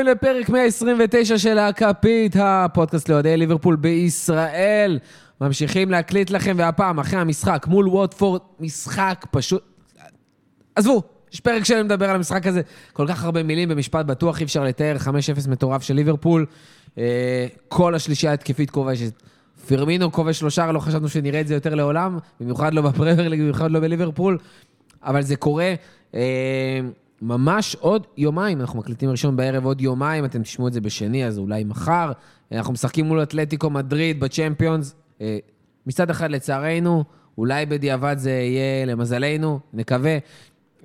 הבאים לפרק 129 של הכפית, הפודקאסט לאוהדי ליברפול בישראל. ממשיכים להקליט לכם, והפעם, אחרי המשחק מול ווטפורד, משחק פשוט... עזבו, יש פרק שלם לדבר על המשחק הזה. כל כך הרבה מילים במשפט בטוח, אי אפשר לתאר 5-0 מטורף של ליברפול. אה, כל השלישייה התקפית כובשת. פרמינו כובש שלושה, לא חשבנו שנראה את זה יותר לעולם, במיוחד לא בפרמייר ליג, במיוחד לא בליברפול, אבל זה קורה. ממש עוד יומיים, אנחנו מקליטים ראשון בערב עוד יומיים, אתם תשמעו את זה בשני, אז אולי מחר. אנחנו משחקים מול אתלטיקו מדריד בצ'מפיונס. אה, מצד אחד, לצערנו, אולי בדיעבד זה יהיה למזלנו, נקווה.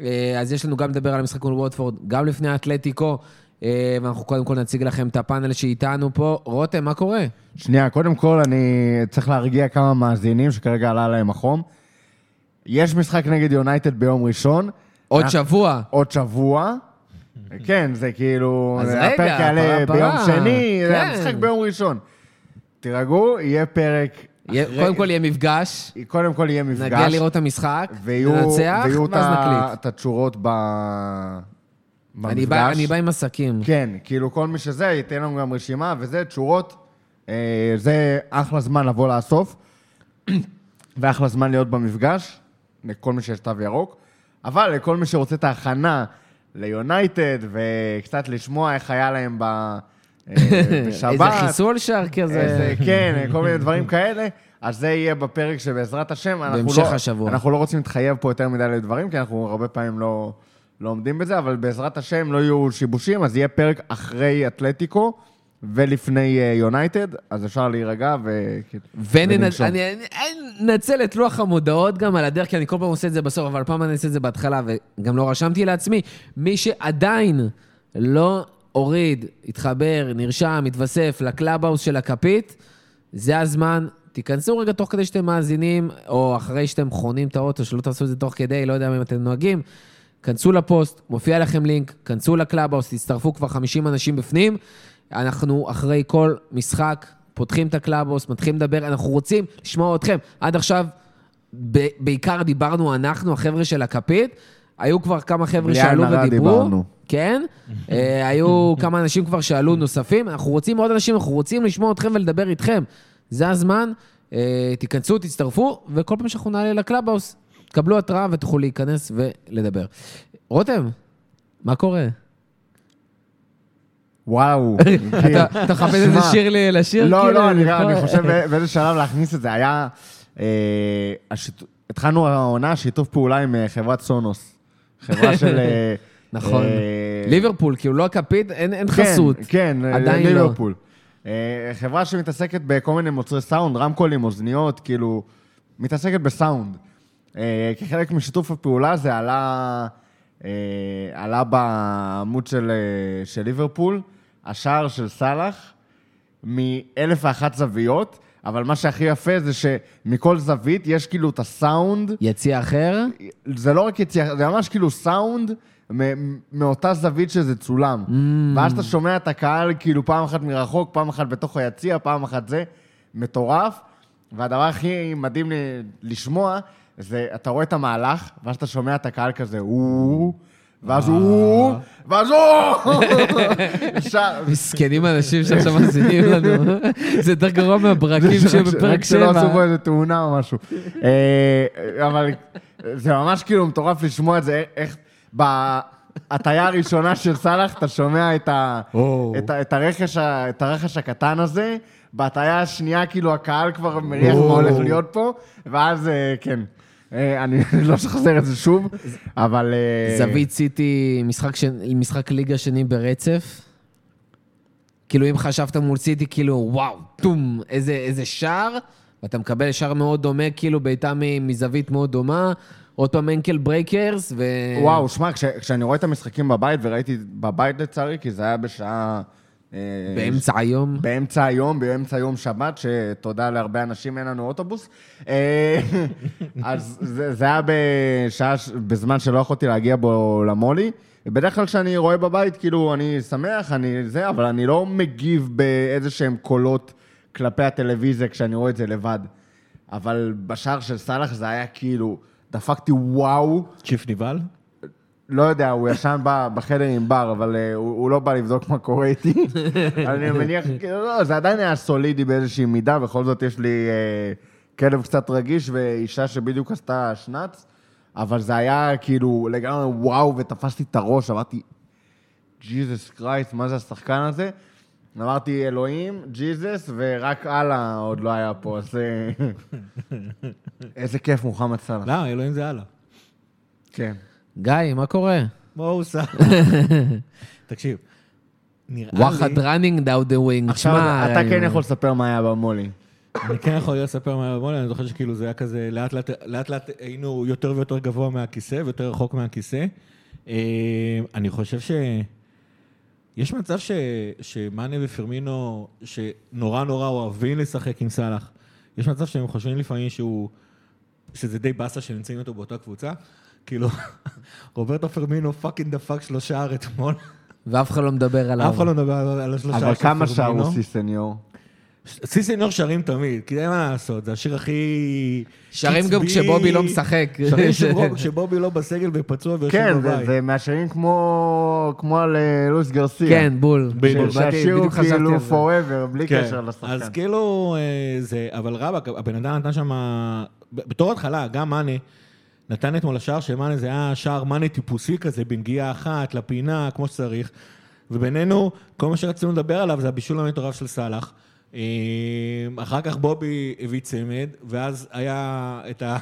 אה, אז יש לנו גם לדבר על המשחק מול ווטפורד, גם לפני האתלטיקו, אה, ואנחנו קודם כל נציג לכם את הפאנל שאיתנו פה. רותם, מה קורה? שנייה, קודם כל אני צריך להרגיע כמה מאזינים שכרגע עלה להם החום. יש משחק נגד יונייטד ביום ראשון. עוד אנחנו- שבוע. עוד שבוע. כן, זה כאילו... אז הפרק רגע, יעלה פרה, ביום. שני, זה כן. המשחק ביום ראשון. תירגעו, יהיה פרק... קודם כל יהיה מפגש, קודם כל יהיה מפגש. נגיע לראות את המשחק, ננצח, ואז נקליט. את התשורות ב... במפגש. אני בא עם עסקים. כן, כאילו כל מי שזה, ייתן לנו גם רשימה, וזה, תשורות, אה, זה אחלה זמן לבוא לאסוף, ואחלה זמן להיות במפגש, לכל מי שיש תו ירוק, אבל לכל מי שרוצה את ההכנה ליונייטד, וקצת לשמוע איך היה להם ב... אה, בשבת. איזה חיסול שער כזה. איזה, כן, כל מיני דברים כאלה. אז זה יהיה בפרק שבעזרת השם, אנחנו בהמשך לא, השבוע. אנחנו לא רוצים להתחייב פה יותר מדי לדברים, כי אנחנו הרבה פעמים לא, לא עומדים בזה, אבל בעזרת השם לא יהיו שיבושים, אז יהיה פרק אחרי אתלטיקו ולפני אה, יונייטד, אז אפשר להירגע ו... וננצל את לוח המודעות גם על הדרך, כי אני כל פעם עושה את זה בסוף, אבל פעם אני אעשה את זה בהתחלה, וגם לא רשמתי לעצמי. מי שעדיין לא הוריד, התחבר, נרשם, התווסף לקלאבהאוס של הכפית, זה הזמן. תיכנסו רגע תוך כדי שאתם מאזינים, או אחרי שאתם חונים את האוטו, שלא תעשו את זה תוך כדי, לא יודע אם אתם נוהגים. כנסו לפוסט, מופיע לכם לינק, כנסו לקלאבהאוס, תצטרפו כבר 50 אנשים בפנים. אנחנו אחרי כל משחק פותחים את הקלאבהאוס, מתחילים לדבר, אנחנו רוצים לשמוע אתכם. עד עכשיו, ב- בעיקר דיברנו אנחנו, החבר'ה של הכפית. היו כבר כמה חבר'ה שעלו ודיברו. דיברנו. כן, אה, היו כמה אנשים כבר שעלו נוספים. אנחנו רוצים עוד אנשים, אנחנו רוצים לשמוע אתכם ולדבר איתכם. זה הזמן, אה, תיכנסו, תצטרפו, וכל פעם שאנחנו נעלה לקלאבהאוס, תקבלו התראה ותוכלו להיכנס ולדבר. רותם, מה קורה? וואו. אתה מחפש איזה שמע, שיר לשיר? לא, כאילו? לא, אני חושב בא- באיזה שלב להכניס את זה. היה... אה, התחלנו העונה שיתוף פעולה עם אה, חברת סונוס. חברה של... אה, נכון. ליברפול, כאילו לא הכפית, אין כן, חסות. כן, לא. ליברפול. חברה שמתעסקת בכל מיני מוצרי סאונד, רמקולים, אוזניות, כאילו, מתעסקת בסאונד. כחלק משיתוף הפעולה זה עלה, עלה בעמוד של, של ליברפול, השער של סאלח, מאלף ואחת זוויות, אבל מה שהכי יפה זה שמכל זווית יש כאילו את הסאונד, יציע אחר? זה לא רק יציאה, זה ממש כאילו סאונד מאותה זווית שזה צולם. Mm. ואז אתה שומע את הקהל כאילו פעם אחת מרחוק, פעם אחת בתוך היציע, פעם אחת זה, מטורף. והדבר הכי מדהים לי לשמוע, זה אתה רואה את המהלך, ואז אתה שומע את הקהל כזה, הוא, ואז הוא, ואז הוא! מסכנים האנשים שעכשיו מאזינים לנו. זה יותר גרוע מהברקים שבפרק רק שלא עשו פה 7. איזה תאונה או משהו. אה, אבל זה ממש כאילו מטורף לשמוע את זה, איך בהטיה הראשונה של סאלח אתה שומע את ה- או. את ה- את הרכש ה- את הרכש הקטן הזה, בהטיה השנייה כאילו הקהל כבר מריח מה. הולך להיות פה, ואז אה, כן. אה, אני לא אשחזר את זה שוב, אבל... אה, זווית סיטי, משחק ש- משחק ליגה שני ברצף. כאילו, אם חשבת מול סיטי, כאילו, וואו, טום, איזה, איזה שער, ואתה מקבל שער מאוד דומה, כאילו, בעיטה מזווית מאוד דומה, עוד פעם ankle breakers, ו... וואו, שמע, כש- כשאני רואה את המשחקים בבית, וראיתי בבית לצערי, כי זה היה בשעה... אה, באמצע היום. באמצע היום, באמצע יום שבת, שתודה להרבה אנשים, אין לנו אוטובוס. אה, אז זה, זה היה בשעה, בזמן שלא יכולתי להגיע בו למולי. בדרך כלל כשאני רואה בבית, כאילו, אני שמח, אני זה, אבל אני לא מגיב באיזה שהם קולות כלפי הטלוויזיה כשאני רואה את זה לבד. אבל בשער של סאלח זה היה כאילו, דפקתי וואו. צ'יף ניבל? לא יודע, הוא ישן בחדר עם בר, אבל אה, הוא הוא לא בא לבדוק מה קורה איתי. אני מניח, לא, זה עדיין היה סולידי באיזושהי מידה, בכל זאת יש לי אה, כלב קצת רגיש ואישה שבדיוק עשתה שנץ, אבל זה היה כאילו לגמרי וואו, ותפסתי את הראש, אמרתי, ג'יזוס קרייסט, מה זה השחקן הזה? אמרתי, אלוהים, ג'יזוס, ורק אללה עוד לא היה פה, אז אה, איזה כיף, מוחמד סאלח. לא, אלוהים זה הלאה. כן. גיא, מה קורה? מה הוא עושה? תקשיב, נראה לי... וואחד running down the wing. עכשיו, אתה כן יכול לספר מה היה במו"לי. אני כן יכול לספר מה היה במולי, אני זוכר שכאילו זה היה כזה, לאט לאט, לאט לאט היינו יותר ויותר גבוה מהכיסא ויותר רחוק מהכיסא. אה, אני חושב ש... יש מצב ש... שמאנה ופרמינו, שנורא נורא אוהבים לשחק עם סאלח, יש מצב שהם חושבים לפעמים שהוא... שזה די באסה שנמצאים איתו באותה קבוצה. כאילו, רוברטו פרמינו פאקינג דפק שלושה שער אתמול. ואף אחד לא מדבר עליו. אף אחד לא מדבר על השלושה אבל של כמה פירמינו. הוא sí señor? Sí señor שרים תמיד, כי אין מה לעשות, זה השיר הכי... שרים גם. כשבובי לא משחק. שרים שבו- כשבובי לא בסגל ופצוע ויושב כן, זה- בבית. זה מהשירים כמו כמו על אה, לואיס גרסיה. כן, בול. שהשיר הוא כאילו forever, בלי כן, קשר לשחקן. אז כאילו, אה, זה, אבל רבאק, הבן אדם נתן שם, בתור התחלה, גם מאנה, נתן אתמול לשער של מאנה, זה היה שער מאנה טיפוסי כזה, בנגיעה אחת, לפינה, כמו שצריך. ובינינו, כל מה שרצינו לדבר עליו זה הבישול המטורף של סאלח. אה, אחר כך בובי הביא צמד, ואז היה את ה...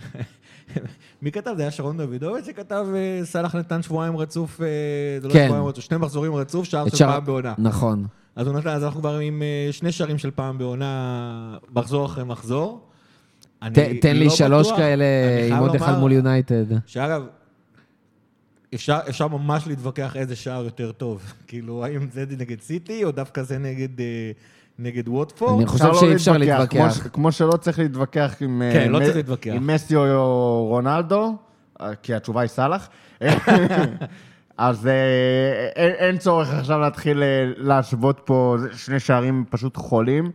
מי כתב? זה היה שרון דוידוביץ' שכתב, אה, סאלח נתן שבועיים רצוף, אה, זה לא כן. שבועיים רצוף, שני מחזורים רצוף, שער של שער- פעם בעונה. נכון. אז הוא נתן, אז אנחנו כבר עם שני שערים של פעם בעונה, מחזור אחרי מחזור. אני ת- תן לי לא שלוש בטוח, כאלה עם עוד אחד מול יונייטד. שאגב, אפשר, אפשר ממש להתווכח איזה שער יותר טוב. כאילו, האם זה נגד סיטי, או דווקא זה נגד, אה, נגד ווטפורד? אני חושב לא שאי אפשר כמו להתווכח. ש- כמו שלא צריך להתווכח עם... אה, כן, לא מ- צריך להתווכח. עם מסי או רונלדו, אה, כי התשובה היא סאלח. אז אה, אין, אין צורך עכשיו להתחיל אה, להשוות פה שני שערים פשוט חולים.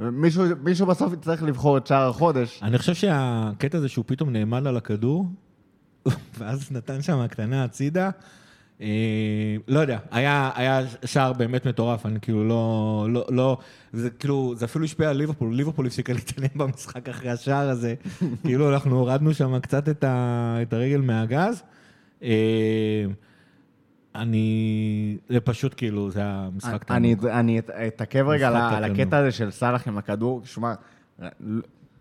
מישהו, מישהו בסוף יצטרך לבחור את שער החודש. אני חושב שהקטע הזה שהוא פתאום נעמד על הכדור, ואז נתן שם הקטנה הצידה, אה, לא יודע, היה, היה שער באמת מטורף, אני כאילו לא, לא, לא, זה כאילו, זה אפילו השפיע על ליברפול, ליברפול הפסיקה להתעניין במשחק אחרי השער הזה, כאילו אנחנו הורדנו שם קצת את, ה, את הרגל מהגז. אה, אני, זה פשוט כאילו, זה היה משחק אני. אני את- אתעכב רגע על. הקטע הזה של סאלח עם הכדור. שמע,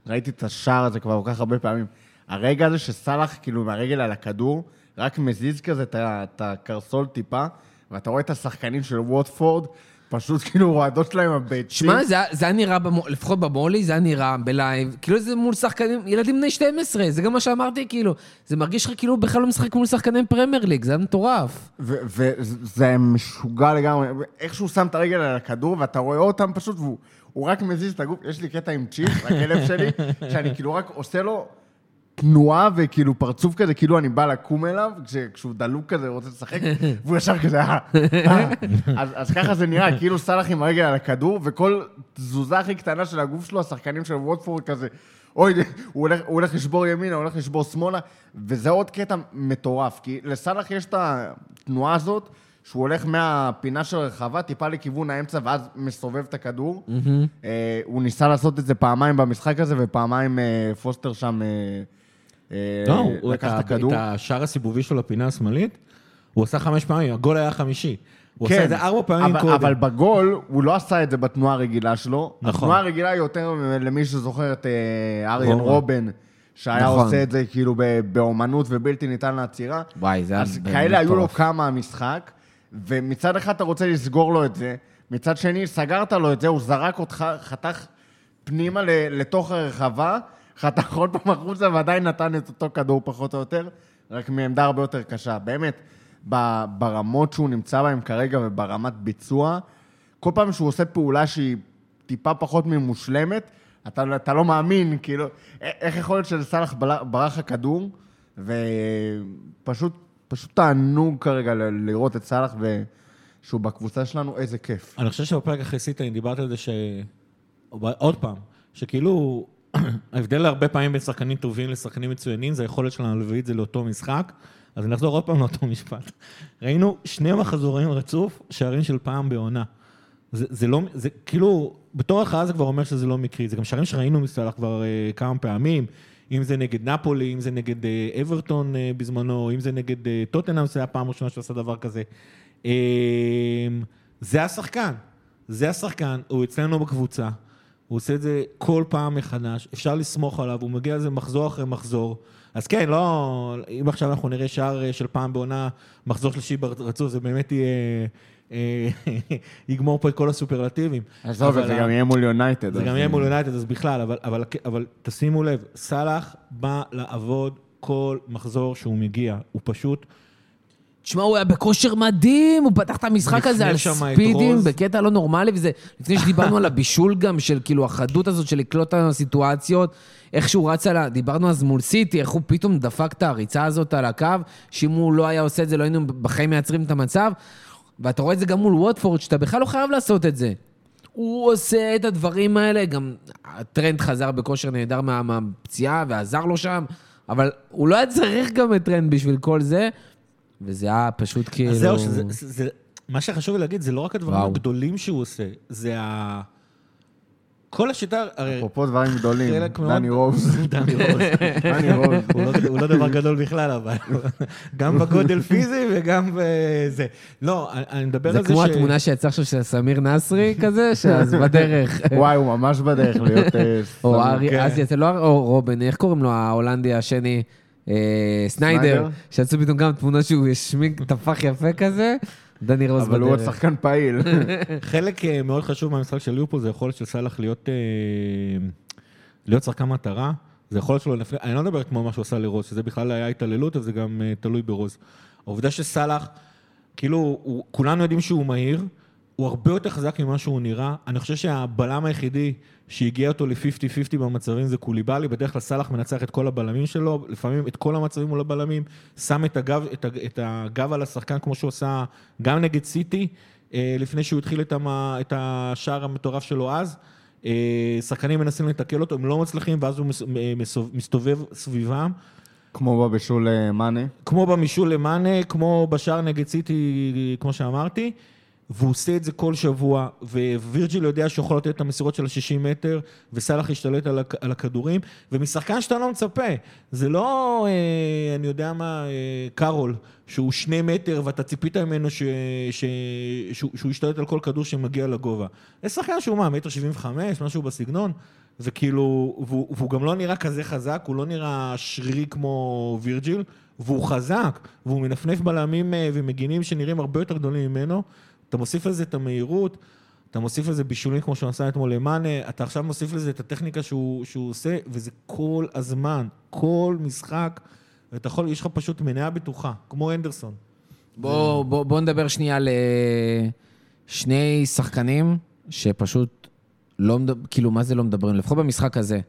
ראיתי את השער הזה כבר כל כך הרבה פעמים. הרגע הזה שסאלח, כאילו, מהרגל על הכדור, רק מזיז כזה את הקרסול טיפה, ואתה רואה את השחקנים של ווטפורד, פשוט כאילו רועדות שלהם הביצים. שמע, זה, זה היה נראה, במו, לפחות במולי, זה היה נראה בלייב, כאילו זה מול שחקנים, ילדים בני 12, זה גם מה שאמרתי, כאילו. זה מרגיש לך כאילו בכלל לא משחק מול שחקני פרמייר ליג, זה היה מטורף. וזה משוגע לגמרי. איך שהוא שם את הרגל על הכדור, ואתה רואה אותם פשוט, והוא הוא רק מזיז את הגוף. יש לי קטע עם צ'יפ, הכלב שלי, שאני כאילו רק עושה לו תנועה וכאילו פרצוף כזה, כאילו אני בא לקום אליו, כש, כשהוא דלוק כזה, רוצה לשחק, והוא ישר כזה, אה, אה. אז, אז ככה זה נראה, כאילו סאלח עם הרגל על הכדור, וכל תזוזה הכי קטנה של הגוף שלו, השחקנים של ווטפורד כזה, אוי, הוא הולך, הוא הולך לשבור ימינה, הוא הולך לשבור שמאלה, וזה עוד קטע מטורף, כי לסאלח יש את התנועה הזאת, שהוא הולך מהפינה של הרחבה, טיפה לכיוון האמצע, ואז מסובב את הכדור. אה, הוא ניסה לעשות את זה פעמיים במשחק הזה, ופעמיים אה, פוסטר שם אה, לא, הוא לקח את, הכדור. את השער הסיבובי שלו לפינה השמאלית, הוא עשה חמש פעמים, הגול היה חמישי. הוא כן, עשה את זה ארבע פעמים אבל, קודם. אבל בגול, הוא לא עשה את זה בתנועה הרגילה שלו. נכון. התנועה הרגילה היא יותר למי שזוכר את אה, אריאן רובן. רובן, שהיה נכון. עושה את זה כאילו באומנות ובלתי ניתן לעצירה. וואי, זה היה אז כאלה היו לו. כמה המשחק, ומצד אחד אתה רוצה לסגור לו את זה, מצד שני, סגרת לו את זה, הוא זרק אותך, חתך פנימה לתוך הרחבה, חתך עוד פעם החוצה ועדיין נתן את אותו כדור פחות או יותר, רק מעמדה הרבה יותר קשה. באמת, ברמות שהוא נמצא בהן כרגע וברמת ביצוע, כל פעם שהוא עושה פעולה שהיא טיפה פחות ממושלמת, אתה, אתה לא מאמין, כאילו, איך יכול להיות שלסאלח ברח הכדור, ופשוט פשוט תענוג כרגע ל- לראות את סאלח ושהוא בקבוצה שלנו, איזה כיף. אני חושב שבפרק אחרי סיטה, אני דיברתי על זה ש... עוד פעם, שכאילו, ההבדל הרבה פעמים בין שחקנים טובים לשחקנים מצוינים, זה היכולת שלנו להביא את זה לאותו משחק. אז נחזור עוד פעם לאותו משפט. ראינו שני מחזורים רצוף, שערים של פעם בעונה. זה, זה לא, זה כאילו, בתור הכרעה זה כבר אומר שזה לא מקרי, זה גם שערים שראינו מסלח כבר אה, כמה פעמים, אם זה נגד נפולי, אם זה נגד אה, אברטון אה, בזמנו, אם זה נגד אה, טוטנאם, זה היה פעם ראשונה שהוא עשה דבר כזה. אה, זה השחקן, זה השחקן, הוא אצלנו בקבוצה, הוא עושה את זה כל פעם מחדש, אפשר לסמוך עליו, הוא מגיע לזה מחזור אחרי מחזור. אז כן, לא, אם עכשיו אנחנו נראה שער אה, של פעם בעונה, מחזור שלישי ברצוף, זה באמת יהיה, אה, יגמור פה את כל הסופרלטיבים. עזוב, זה גם יהיה מול יונייטד. זה גם יהיה מול יונייטד, אז בכלל, אבל, אבל, אבל תשימו לב, סאלח בא לעבוד כל מחזור שהוא מגיע, הוא פשוט... תשמע, הוא היה בכושר מדהים, הוא פתח את המשחק הזה על ספידים. בקטע לא נורמלי, וזה לפני שדיברנו על הבישול גם, של כאילו החדות הזאת של לקלוט את הסיטואציות, איך שהוא רץ על ה... דיברנו אז מול סיטי, איך הוא פתאום דפק את הריצה הזאת על הקו, שאם הוא לא היה עושה את זה, לא היינו בחיים מייצרים את המצב. ואתה רואה את זה גם מול ווטפורד, שאתה בכלל לא חייב לעשות את זה. הוא עושה את הדברים האלה, גם הטרנט חזר בכושר נהדר מה- מהפציעה ועזר לו שם, אבל הוא לא היה צריך גם את טרנט בשביל כל זה, וזה היה פשוט כאילו... אז זהו, שזה, זה, זה, מה שחשוב לי להגיד, זה לא רק הדברים וואו. הגדולים שהוא עושה, זה ה... כל השיטה, הרי... אפרופו דברים גדולים, דני רוז. דני רוז. דני רוז. הוא לא, הוא לא דבר גדול בכלל, אבל גם בגודל פיזי וגם בזה. לא, אני, מדבר זה על זה כמו ש... התמונה שיצאה עכשיו של סמיר נסרי כזה, שאז בדרך. וואי, הוא ממש בדרך להיות... אה, או. ארי, כן. אז יצא, לא או רובן, איך קוראים לו ההולנדי השני? אה, סניידר? שיצאו פתאום גם תמונה שהוא השמיג טפח יפה כזה, דני רוז אבל הוא עוד בדרך. שחקן פעיל. חלק אה, מאוד חשוב מהמשחק של ליברפול זה היכולת של סאלח להיות, אה, להיות שחקן מטרה. זה יכולת שלו, לפני, אני לא מדבר כמו מה שהוא עשה לרוז, שזה בכלל היה התעללות וזה גם אה, תלוי ברוז. העובדה שסאלח, כאילו, הוא, כולנו יודעים שהוא מהיר, הוא הרבה יותר חזק ממה שהוא נראה. אני חושב שהבלם היחידי שהגיע אותו ל-50-50 במצבים זה קוליבאלי, בדרך כלל סאלח מנצח את כל הבלמים שלו, לפעמים את כל המצבים מול הבלמים, שם את הגב, את, את הגב על השחקן כמו שהוא עשה גם נגד סיטי, אה, לפני שהוא התחיל את, המה, את השער המטורף שלו אז. אה, שחקנים מנסים לתקל אותו, הם לא מצליחים, ואז הוא מסוב- מסתובב סביבם. כמו בבישול אה, מאנה. כמו במישול למאנה, כמו בשער נגד סיטי, כמו שאמרתי, והוא עושה את זה כל שבוע, ווירג'יל יודע שהוא יכול לתת את המסירות של ה-60 מטר, וסאלח השתלט על, הכ- על הכדורים, ומשחקן שאתה לא מצפה. זה לא, אה, אני יודע מה, אה, קארול, שהוא שני מטר ואתה ציפית ממנו ש, ש, שהוא, שהוא ישתלט על כל כדור שמגיע לגובה. זה שחקן שהוא מה, מטר 75, משהו בסגנון, וכאילו, והוא, והוא גם לא נראה כזה חזק, הוא לא נראה שרירי כמו וירג'יל, והוא חזק, והוא מנפנף בלמים אה, ומגינים שנראים הרבה יותר גדולים ממנו. אתה מוסיף לזה את המהירות, אתה מוסיף לזה בישולים כמו שהוא עשה אתמול למאנה, אתה עכשיו מוסיף לזה את הטכניקה שהוא, שהוא עושה, וזה כל הזמן, כל משחק, ואתה יכול, יש לך פשוט מניה בטוחה, כמו אנדרסון. בוא, בוא, בוא נדבר שנייה על שני שחקנים שפשוט לא מדברים, כאילו, מה זה לא מדברים? לפחות במשחק הזה.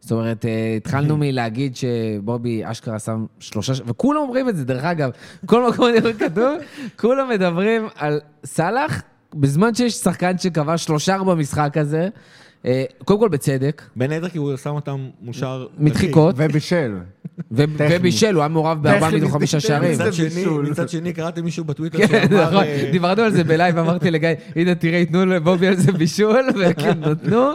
זאת אומרת, אה, התחלנו מלהגיד שבובי אשכרה שם שלושה, ש- וכולם אומרים את זה, דרך אגב, כל מקום אני רואה כתוב, כולם מדברים על סאלח, בזמן שיש שחקן שכבש שלושה במשחק הזה, אה, קודם כל בצדק, בין היתר כי הוא שם אותם מול שער... מדחיקות, ובישל. ובישל, הוא היה מעורב בארבעה מתוך חמישה שערים. זה מצד שני, קראתי מישהו בטוויטר כן, שאמר... נכון, אה, דיברנו על זה בלייב, אמרתי לגיא, הנה תראה, ייתנו לבובי על זה בישול, וכן, נתנו,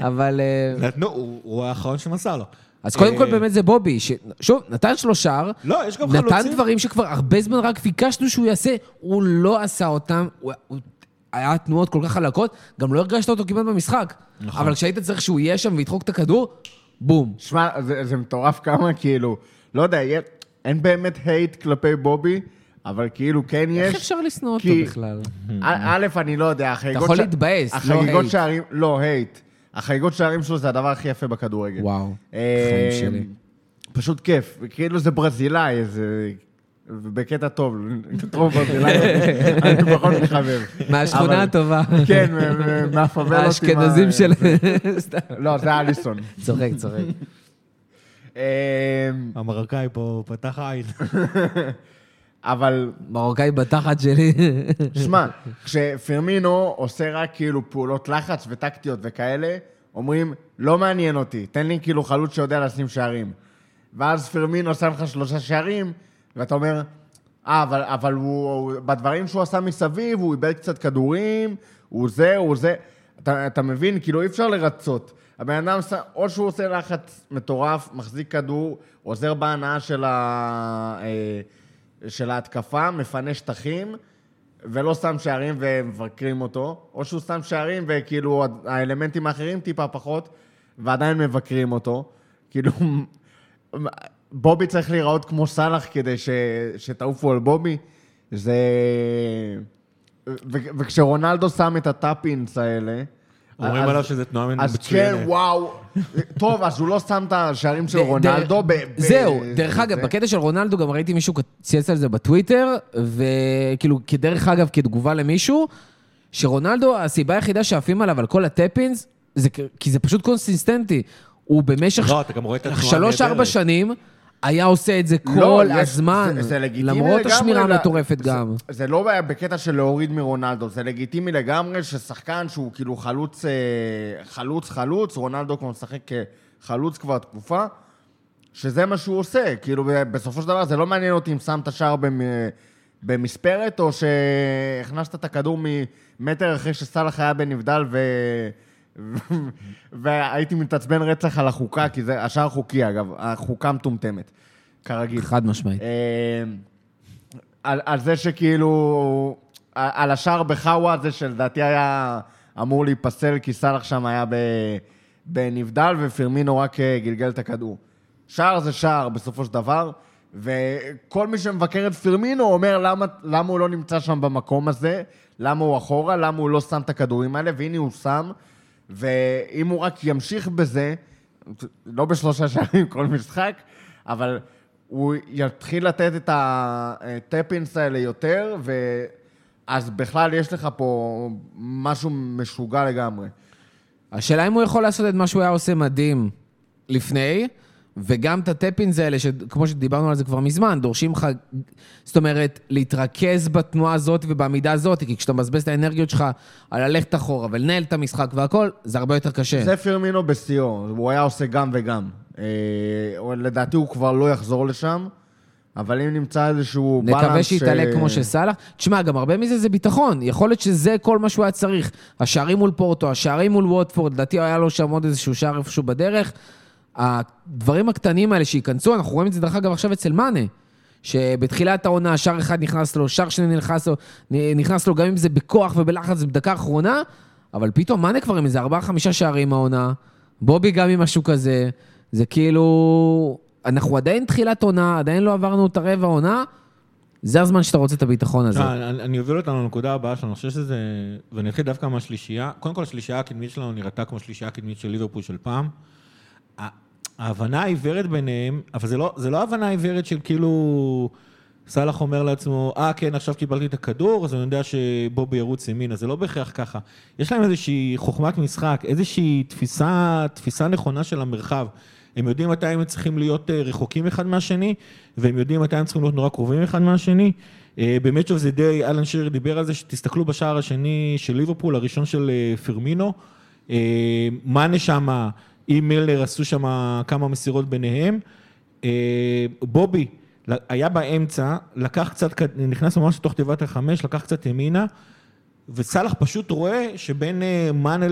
אבל... אה, נתנו, הוא האחרון שמסר לו. אז קודם כל אה, באמת זה בובי, ששוב, נתן שלושה לא, יש גם נתן חלוצים. דברים שכבר הרבה זמן רק ביקשנו שהוא יעשה, הוא לא עשה אותם, הוא- היה תנועות כל כך חלקות, גם לא הרגשת אותו כמעט במשחק. נכון. אבל כשהיית צריך שהוא יהיה שם וידחוק את הכדור, בום. שמע, זה, זה מטורף כמה, כאילו, לא יודע, אין באמת hate כלפי בובי, אבל כאילו כן יש. איך אפשר לשנוא אותו כי- בכלל? א- אני לא יודע, החגיגות... יכול ש- להתבאס, לא hate. שערים, לא, hate. החגיגות שערים שלו זה הדבר הכי יפה בכדורגל. וואו, אה, חיים שלי. פשוט כיף. כאילו זה ברזילאי, זה... בקטע טוב, טוב ברזילאי, אני פחות מחבר. מהשכונה הטובה. כן, מה- מה- מהפאבלות. עם ה- האשכנזים של... לא, זה אליסון. צוחק, צוחק. אה, המרוקאי פה פתח עין. אבל מרוקאי בתחת שלי. שמע, כשפרמינו עושה רק כאילו פעולות לחץ וטקטיות וכאלה, אומרים, לא מעניין אותי, תן לי כאילו חלוץ שיודע לשים שערים. ואז פרמינו שם לך שלושה שערים, ואתה אומר, אה, אבל, אבל הוא, הוא, בדברים שהוא עשה מסביב, הוא איבד קצת כדורים, הוא זה, הוא זה. אתה, אתה מבין? כאילו, אי אפשר לרצות. הבן אדם, או שהוא עושה לחץ מטורף, מחזיק כדור, עוזר בהנאה של, ה, אה, של ההתקפה, מפנה שטחים, ולא שם שערים ומבקרים אותו, או שהוא שם שערים וכאילו האלמנטים האחרים טיפה פחות, ועדיין מבקרים אותו. כאילו, בובי צריך להיראות כמו סאלח כדי ש, שתעופו על בובי. זה... ו, וכשרונלדו שם את הטאפינס האלה... אומרים אז- עליו שזה תנועה אז מצוינת. כן, וואו. טוב, אז הוא לא שם את השערים של רונלדו ב... ב- זהו, דרך אגב. בקטע של רונלדו גם ראיתי מישהו צייץ על זה בטוויטר, וכאילו, כדרך אגב, כתגובה למישהו, שרונלדו, הסיבה היחידה שעפים עליו על כל הטפינס, זה כי זה פשוט קונסיסטנטי. הוא במשך לא, אתה גם רואה את התנועה שלוש-ארבע. שנים היה עושה את זה לא, כל יש- הזמן, זה- זה לגיטימי למרות לגמרי השמירה ל- המטורפת זה- גם. זה לא בקטע של להוריד מרונלדו, זה לגיטימי לגמרי ששחקן שהוא כאילו חלוץ, אה, חלוץ, חלוץ, רונלדו כבר משחק כחלוץ כבר תקופה, שזה מה שהוא עושה. כאילו, ב- בסופו של דבר זה לא מעניין אותי אם שמת שער במ- במספרת, או שהכנסת את הכדור ממטר אחרי שסאלח היה בנבדל ו... והייתי מתעצבן רצח על החוקה, כי זה השער חוקי, אגב, החוקה מטומטמת, כרגיל. חד משמעית. אה, על, על זה שכאילו, על השער בחאווה, זה שלדעתי היה אמור להיפסל, כי סאלח שם היה ב, בנבדל, ופרמינו רק אה, גלגל את הכדור. שער זה שער בסופו של דבר, וכל מי שמבקר את פרמינו אומר למה, למה הוא לא נמצא שם במקום הזה, למה הוא אחורה, למה הוא לא שם את הכדורים האלה, והנה הוא שם, ואם הוא רק ימשיך בזה, לא בשלושה שערים כל משחק, אבל הוא יתחיל לתת את הטפינס האלה יותר, ואז בכלל יש לך פה משהו משוגע לגמרי. השאלה אם הוא יכול לעשות את מה שהוא היה עושה מדהים לפני, וגם את הטפינס האלה, שכמו שדיברנו על זה כבר מזמן, דורשים לך, זאת אומרת, להתרכז בתנועה הזאת ובעמידה הזאת, כי כשאתה מבזבז את האנרגיות שלך על ללכת אחורה ולנהל את המשחק והכל, זה הרבה יותר קשה. זה פרמינו בשיאו, הוא היה עושה גם וגם. אה, לדעתי הוא כבר לא יחזור לשם, אבל אם נמצא איזשהו בלנס... נקווה שיתעלה ש- כמו שסאלח. תשמע, גם הרבה מזה זה ביטחון. יכול להיות שזה כל מה שהוא היה צריך. השערים מול פורטו, השערים מול ווטפורד, לדעתי היה לו שם עוד איזשהו שער איפשהו בדרך. הדברים הקטנים האלה שייכנסו, אנחנו רואים את זה דרך אגב עכשיו אצל מאנה. שבתחילת העונה שער אחד נכנס לו, שער שני נכנס לו, נכנס לו גם אם זה בכוח ובלחץ בדקה האחרונה, אבל פתאום מאנה כבר עם איזה ארבעה-חמישה שערים העונה, בובי גם עם משהו כזה, זה כאילו... אנחנו עדיין תחילת עונה, עדיין לא עברנו את הרבע עונה, זה הזמן שאתה רוצה את הביטחון הזה. לא, אני אני אוביל אותנו לנקודה הבאה שלנו, אני חושב שזה... ואני אתחיל דווקא מהשלישייה. קודם כל, השלישייה הקדמית שלנו נראתה כמו שלישייה הקדמית של ליברפול של פעם. ההבנה העיוורת ביניהם, אבל זה לא, זה לא הבנה עיוורת של כאילו... סאלח אומר לעצמו, אה, כן, עכשיו קיבלתי את הכדור, אז אני יודע שבובי ירוץ ימינה. זה לא בהכרח ככה. יש להם איזושהי חוכמת משחק, איזושהי תפיסה, תפיסה נכונה של המרחב. הם יודעים מתי הם צריכים להיות אה, רחוקים אחד מהשני, והם יודעים מתי הם צריכים להיות נורא קרובים אחד מהשני. אה, of the Day, אלן שיר דיבר על זה, שתסתכלו בשער השני של ליברפול, הראשון של אה, פרמינו. מאנה שמה, עם מילר עשו שם כמה מסירות ביניהם. אה, בובי היה באמצע, לקח קצת, נכנס ממש לתוך תיבת החמש, לקח קצת ימינה, וסאלח פשוט רואה שבין אה, מאנה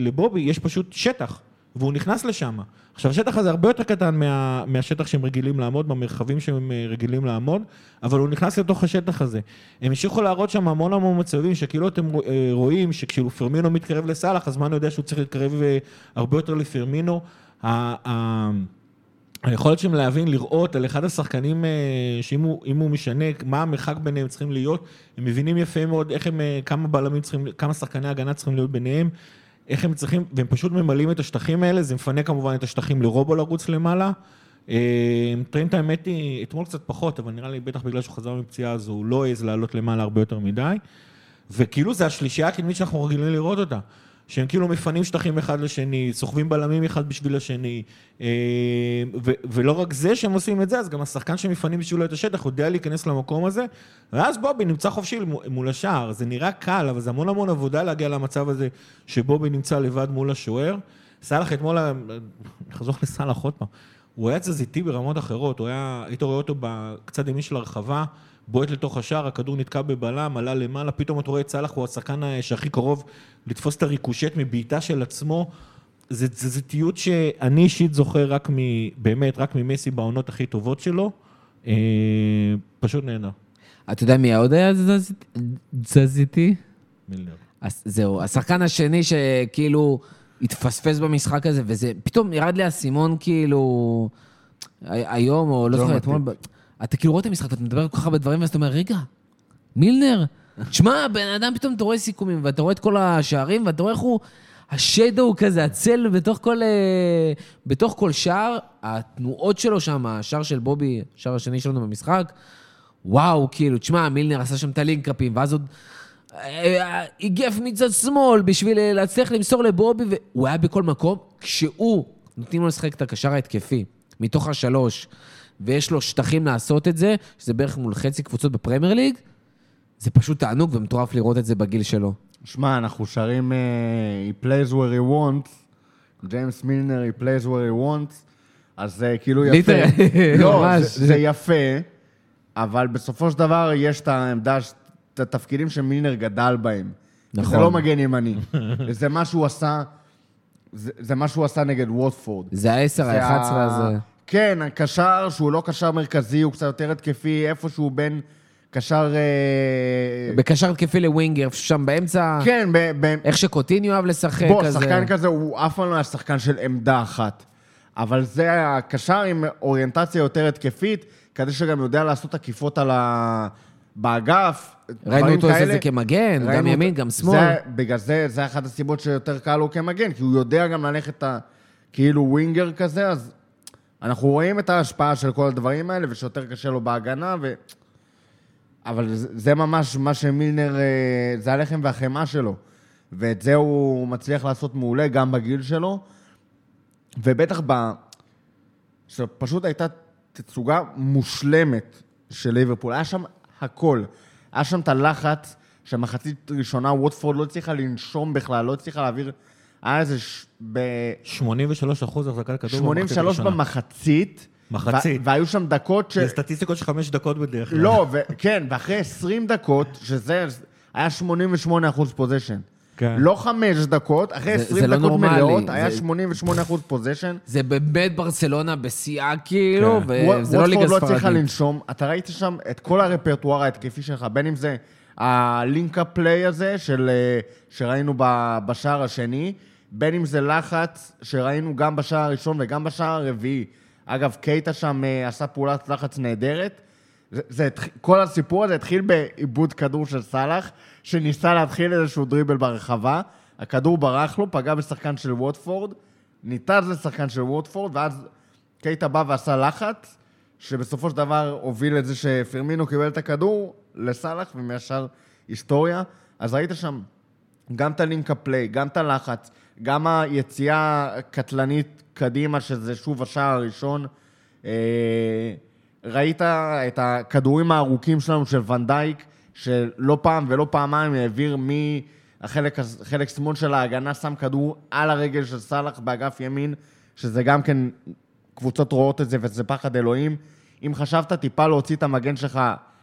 לבובי יש פשוט שטח, והוא נכנס לשם. עכשיו, השטח הזה הרבה יותר קטן מה, מהשטח שהם רגילים לעמוד, במרחבים שהם אה, רגילים לעמוד, אבל הוא נכנס לתוך השטח הזה. הם המשיכו להראות שם המון המון מצבים, שכאילו אתם אה, רואים שכשאילו פרמינו מתקרב לסאלח, אז מאנה יודע שהוא צריך להתקרב אה, הרבה יותר לפרמינו. היכולת שלהם להבין, לראות על אחד השחקנים, שאם הוא, הוא משנה, מה המרחק ביניהם צריכים להיות, הם מבינים יפה מאוד איך הם, כמה בלמים צריכים, כמה שחקני הגנה צריכים להיות ביניהם, איך הם צריכים, והם פשוט ממלאים את השטחים האלה, זה מפנה כמובן את השטחים לרובו לרוץ למעלה. אה, טרנט האמת היא, אתמול קצת פחות, אבל נראה לי בטח בגלל שהוא חזר מפציעה, אז הוא לא העז לעלות למעלה הרבה יותר מדי. וכאילו זה השלישייה הקדמית שאנחנו רגילים לראות אותה. שהם כאילו מפנים שטחים אחד לשני, סוחבים בלמים אחד בשביל השני, אה, ו- ולא רק זה שהם עושים את זה, אז גם השחקן שמפנים בשבילו את השטח יודע להיכנס למקום הזה, ואז בובי נמצא חופשי מול- השער. זה נראה קל, אבל זה המון המון עבודה להגיע למצב הזה שבובי נמצא לבד מול השוער. סאלח אתמול, נחזור לסאלח עוד פעם, הוא היה תזזיתי ברמות אחרות, הוא היה, היית רואה אותו בקצת ימין של הרחבה, בועט לתוך השער, הכדור נתקע בבלם, עלה למעלה, פתאום אתה רואה את סאלח, הוא השחקן שהכי קרוב לתפוס את הריקושט מבעיטה של עצמו. זה תזזיתיות שאני אישית זוכר רק מ... באמת, רק ממסי בעונות הכי טובות שלו. אה, פשוט נהנה. אתה יודע מי עוד היה תזזיתי? מילנר. אז זהו, השחקן השני שכאילו התפספס במשחק הזה, וזה, פתאום ירד לי האסימון כאילו, הי- היום, או לא לא זוכר. אתמול, אתה כאילו רואה את המשחק, ואתה מדבר כל כך הרבה דברים, ואז אתה אומר, רגע, מילנר, תשמע, בן אדם פתאום אתה רואה סיכומים, ואתה רואה את כל השערים, ואתה רואה איך הוא, השדו כזה, הצל בתוך כל, אה, בתוך כל שער, התנועות שלו שם, השער של בובי, השער השני שלנו במשחק, וואו, כאילו, תשמע, מילנר עשה שם את הלינקאפים, ואז עוד אה, הגיף מצד שמאל בשביל אה, להצליח למסור לבובי, והוא היה בכל מקום. כשהוא, נותנים לו לשחק את הקשר ההתקפי, מתוך השלוש, ויש לו שטחים לעשות את זה, שזה בערך מול חצי קבוצות בפרמייר ליג, זה פשוט תענוג ומטורף לראות את זה בגיל שלו. שמע, אנחנו שרים אה, He plays where he wants, ג'יימס מילנר, He plays where he wants, אז זה כאילו יפה. literally, לא. זה, זה יפה, אבל בסופו של דבר יש את העמדה, ש- את התפקידים שמילנר גדל בהם. נכון. זה לא מגן ימני. זה מה שהוא עשה, זה, זה מה שהוא עשה נגד ווטפורד. זה העשר, זה האחת עשרה ה- הזה. כן, הקשר שהוא לא קשר מרכזי, הוא קצת יותר התקפי, איפשהו בין קשר... אה, בקשר התקפי לווינגר, שם באמצע, כן, ב... ב... איך שקוטיניו אוהב לשחק בוא, כזה. שחקן כזה הוא אף פעם לא היה שחקן של עמדה אחת. אבל זה הקשר עם אוריינטציה יותר התקפית, כזה שגם יודע לעשות עקיפות על ה... באגף, ראינו אותו עושה את. זה כמגן, גם אותו- ימין, גם שמאל. זה, בגלל זה, זה אחת הסיבות שיותר קל לו כמגן, כי הוא יודע גם ללכת ה... כאילו ווינגר כזה, אז אנחנו רואים את ההשפעה של כל הדברים האלה, ושיותר קשה לו בהגנה, ו... אבל זה, זה ממש מה שמילנר, אה, זה הלחם והחמאה שלו. ואת זה הוא מצליח לעשות מעולה גם בגיל שלו, ובטח ב... שפשוט הייתה תצוגה מושלמת של ליברפול. היה שם הכל. היה שם את הלחץ שמחצית ראשונה ווטפורד לא הצליחה לנשום בכלל, לא הצליחה להעביר... היה איזה... ש... ב... 83 אחוז החזקת כדור. במחצית 83 הראשונה. במחצית. מחצית. והיו שם דקות ש... זה סטטיסטיקות של חמש דקות בדרך כלל. לא, ו- כן, ואחרי 20 דקות, שזה היה 88 אחוז פוזיישן. כן. לא חמש דקות, אחרי זה- 20 זה לא דקות נורמלי, מלאות, היה זה- 88 אחוז פוזיישן. זה באמת ברצלונה בשיאה כאילו, כן. וזה לא ליגה ווטפורד לא הצליחה ספרדית. לנשום. אתה ראית שם את כל הרפרטואר ההתקפי שלך, בין אם זה הלינק-אפ פליי הזה, של, אה, שראינו בשער השני, בין אם זה לחץ שראינו גם בשער הראשון וגם בשער הרביעי. אגב, קייטה שם אה, עשה פעולת לחץ נהדרת. זה, זה, כל הסיפור הזה התחיל בעיבוד כדור של סאלח, שניסה להתחיל איזשהו דריבל ברחבה. הכדור ברח לו, פגע בשחקן של ווטפורד, ניתז לשחקן של ווטפורד, ואז קייטה בא ועשה לחץ, שבסופו של דבר הוביל את זה שפרמינו קיבל את הכדור לסאלח, ומישר היסטוריה. אז ראית שם גם את הלינק הפליי, גם את הלחץ, גם היציאה הקטלנית קדימה, שזה שוב השער הראשון. אה, ראית את הכדורים הארוכים שלנו של ונדייק, שלא פעם ולא פעמיים העביר מהחלק חלק שמאל של ההגנה, שם כדור על הרגל של סאלח באגף ימין, שזה גם כן, קבוצות רואות את זה וזה פחד אלוהים. אם חשבת טיפה להוציא את המגן שלך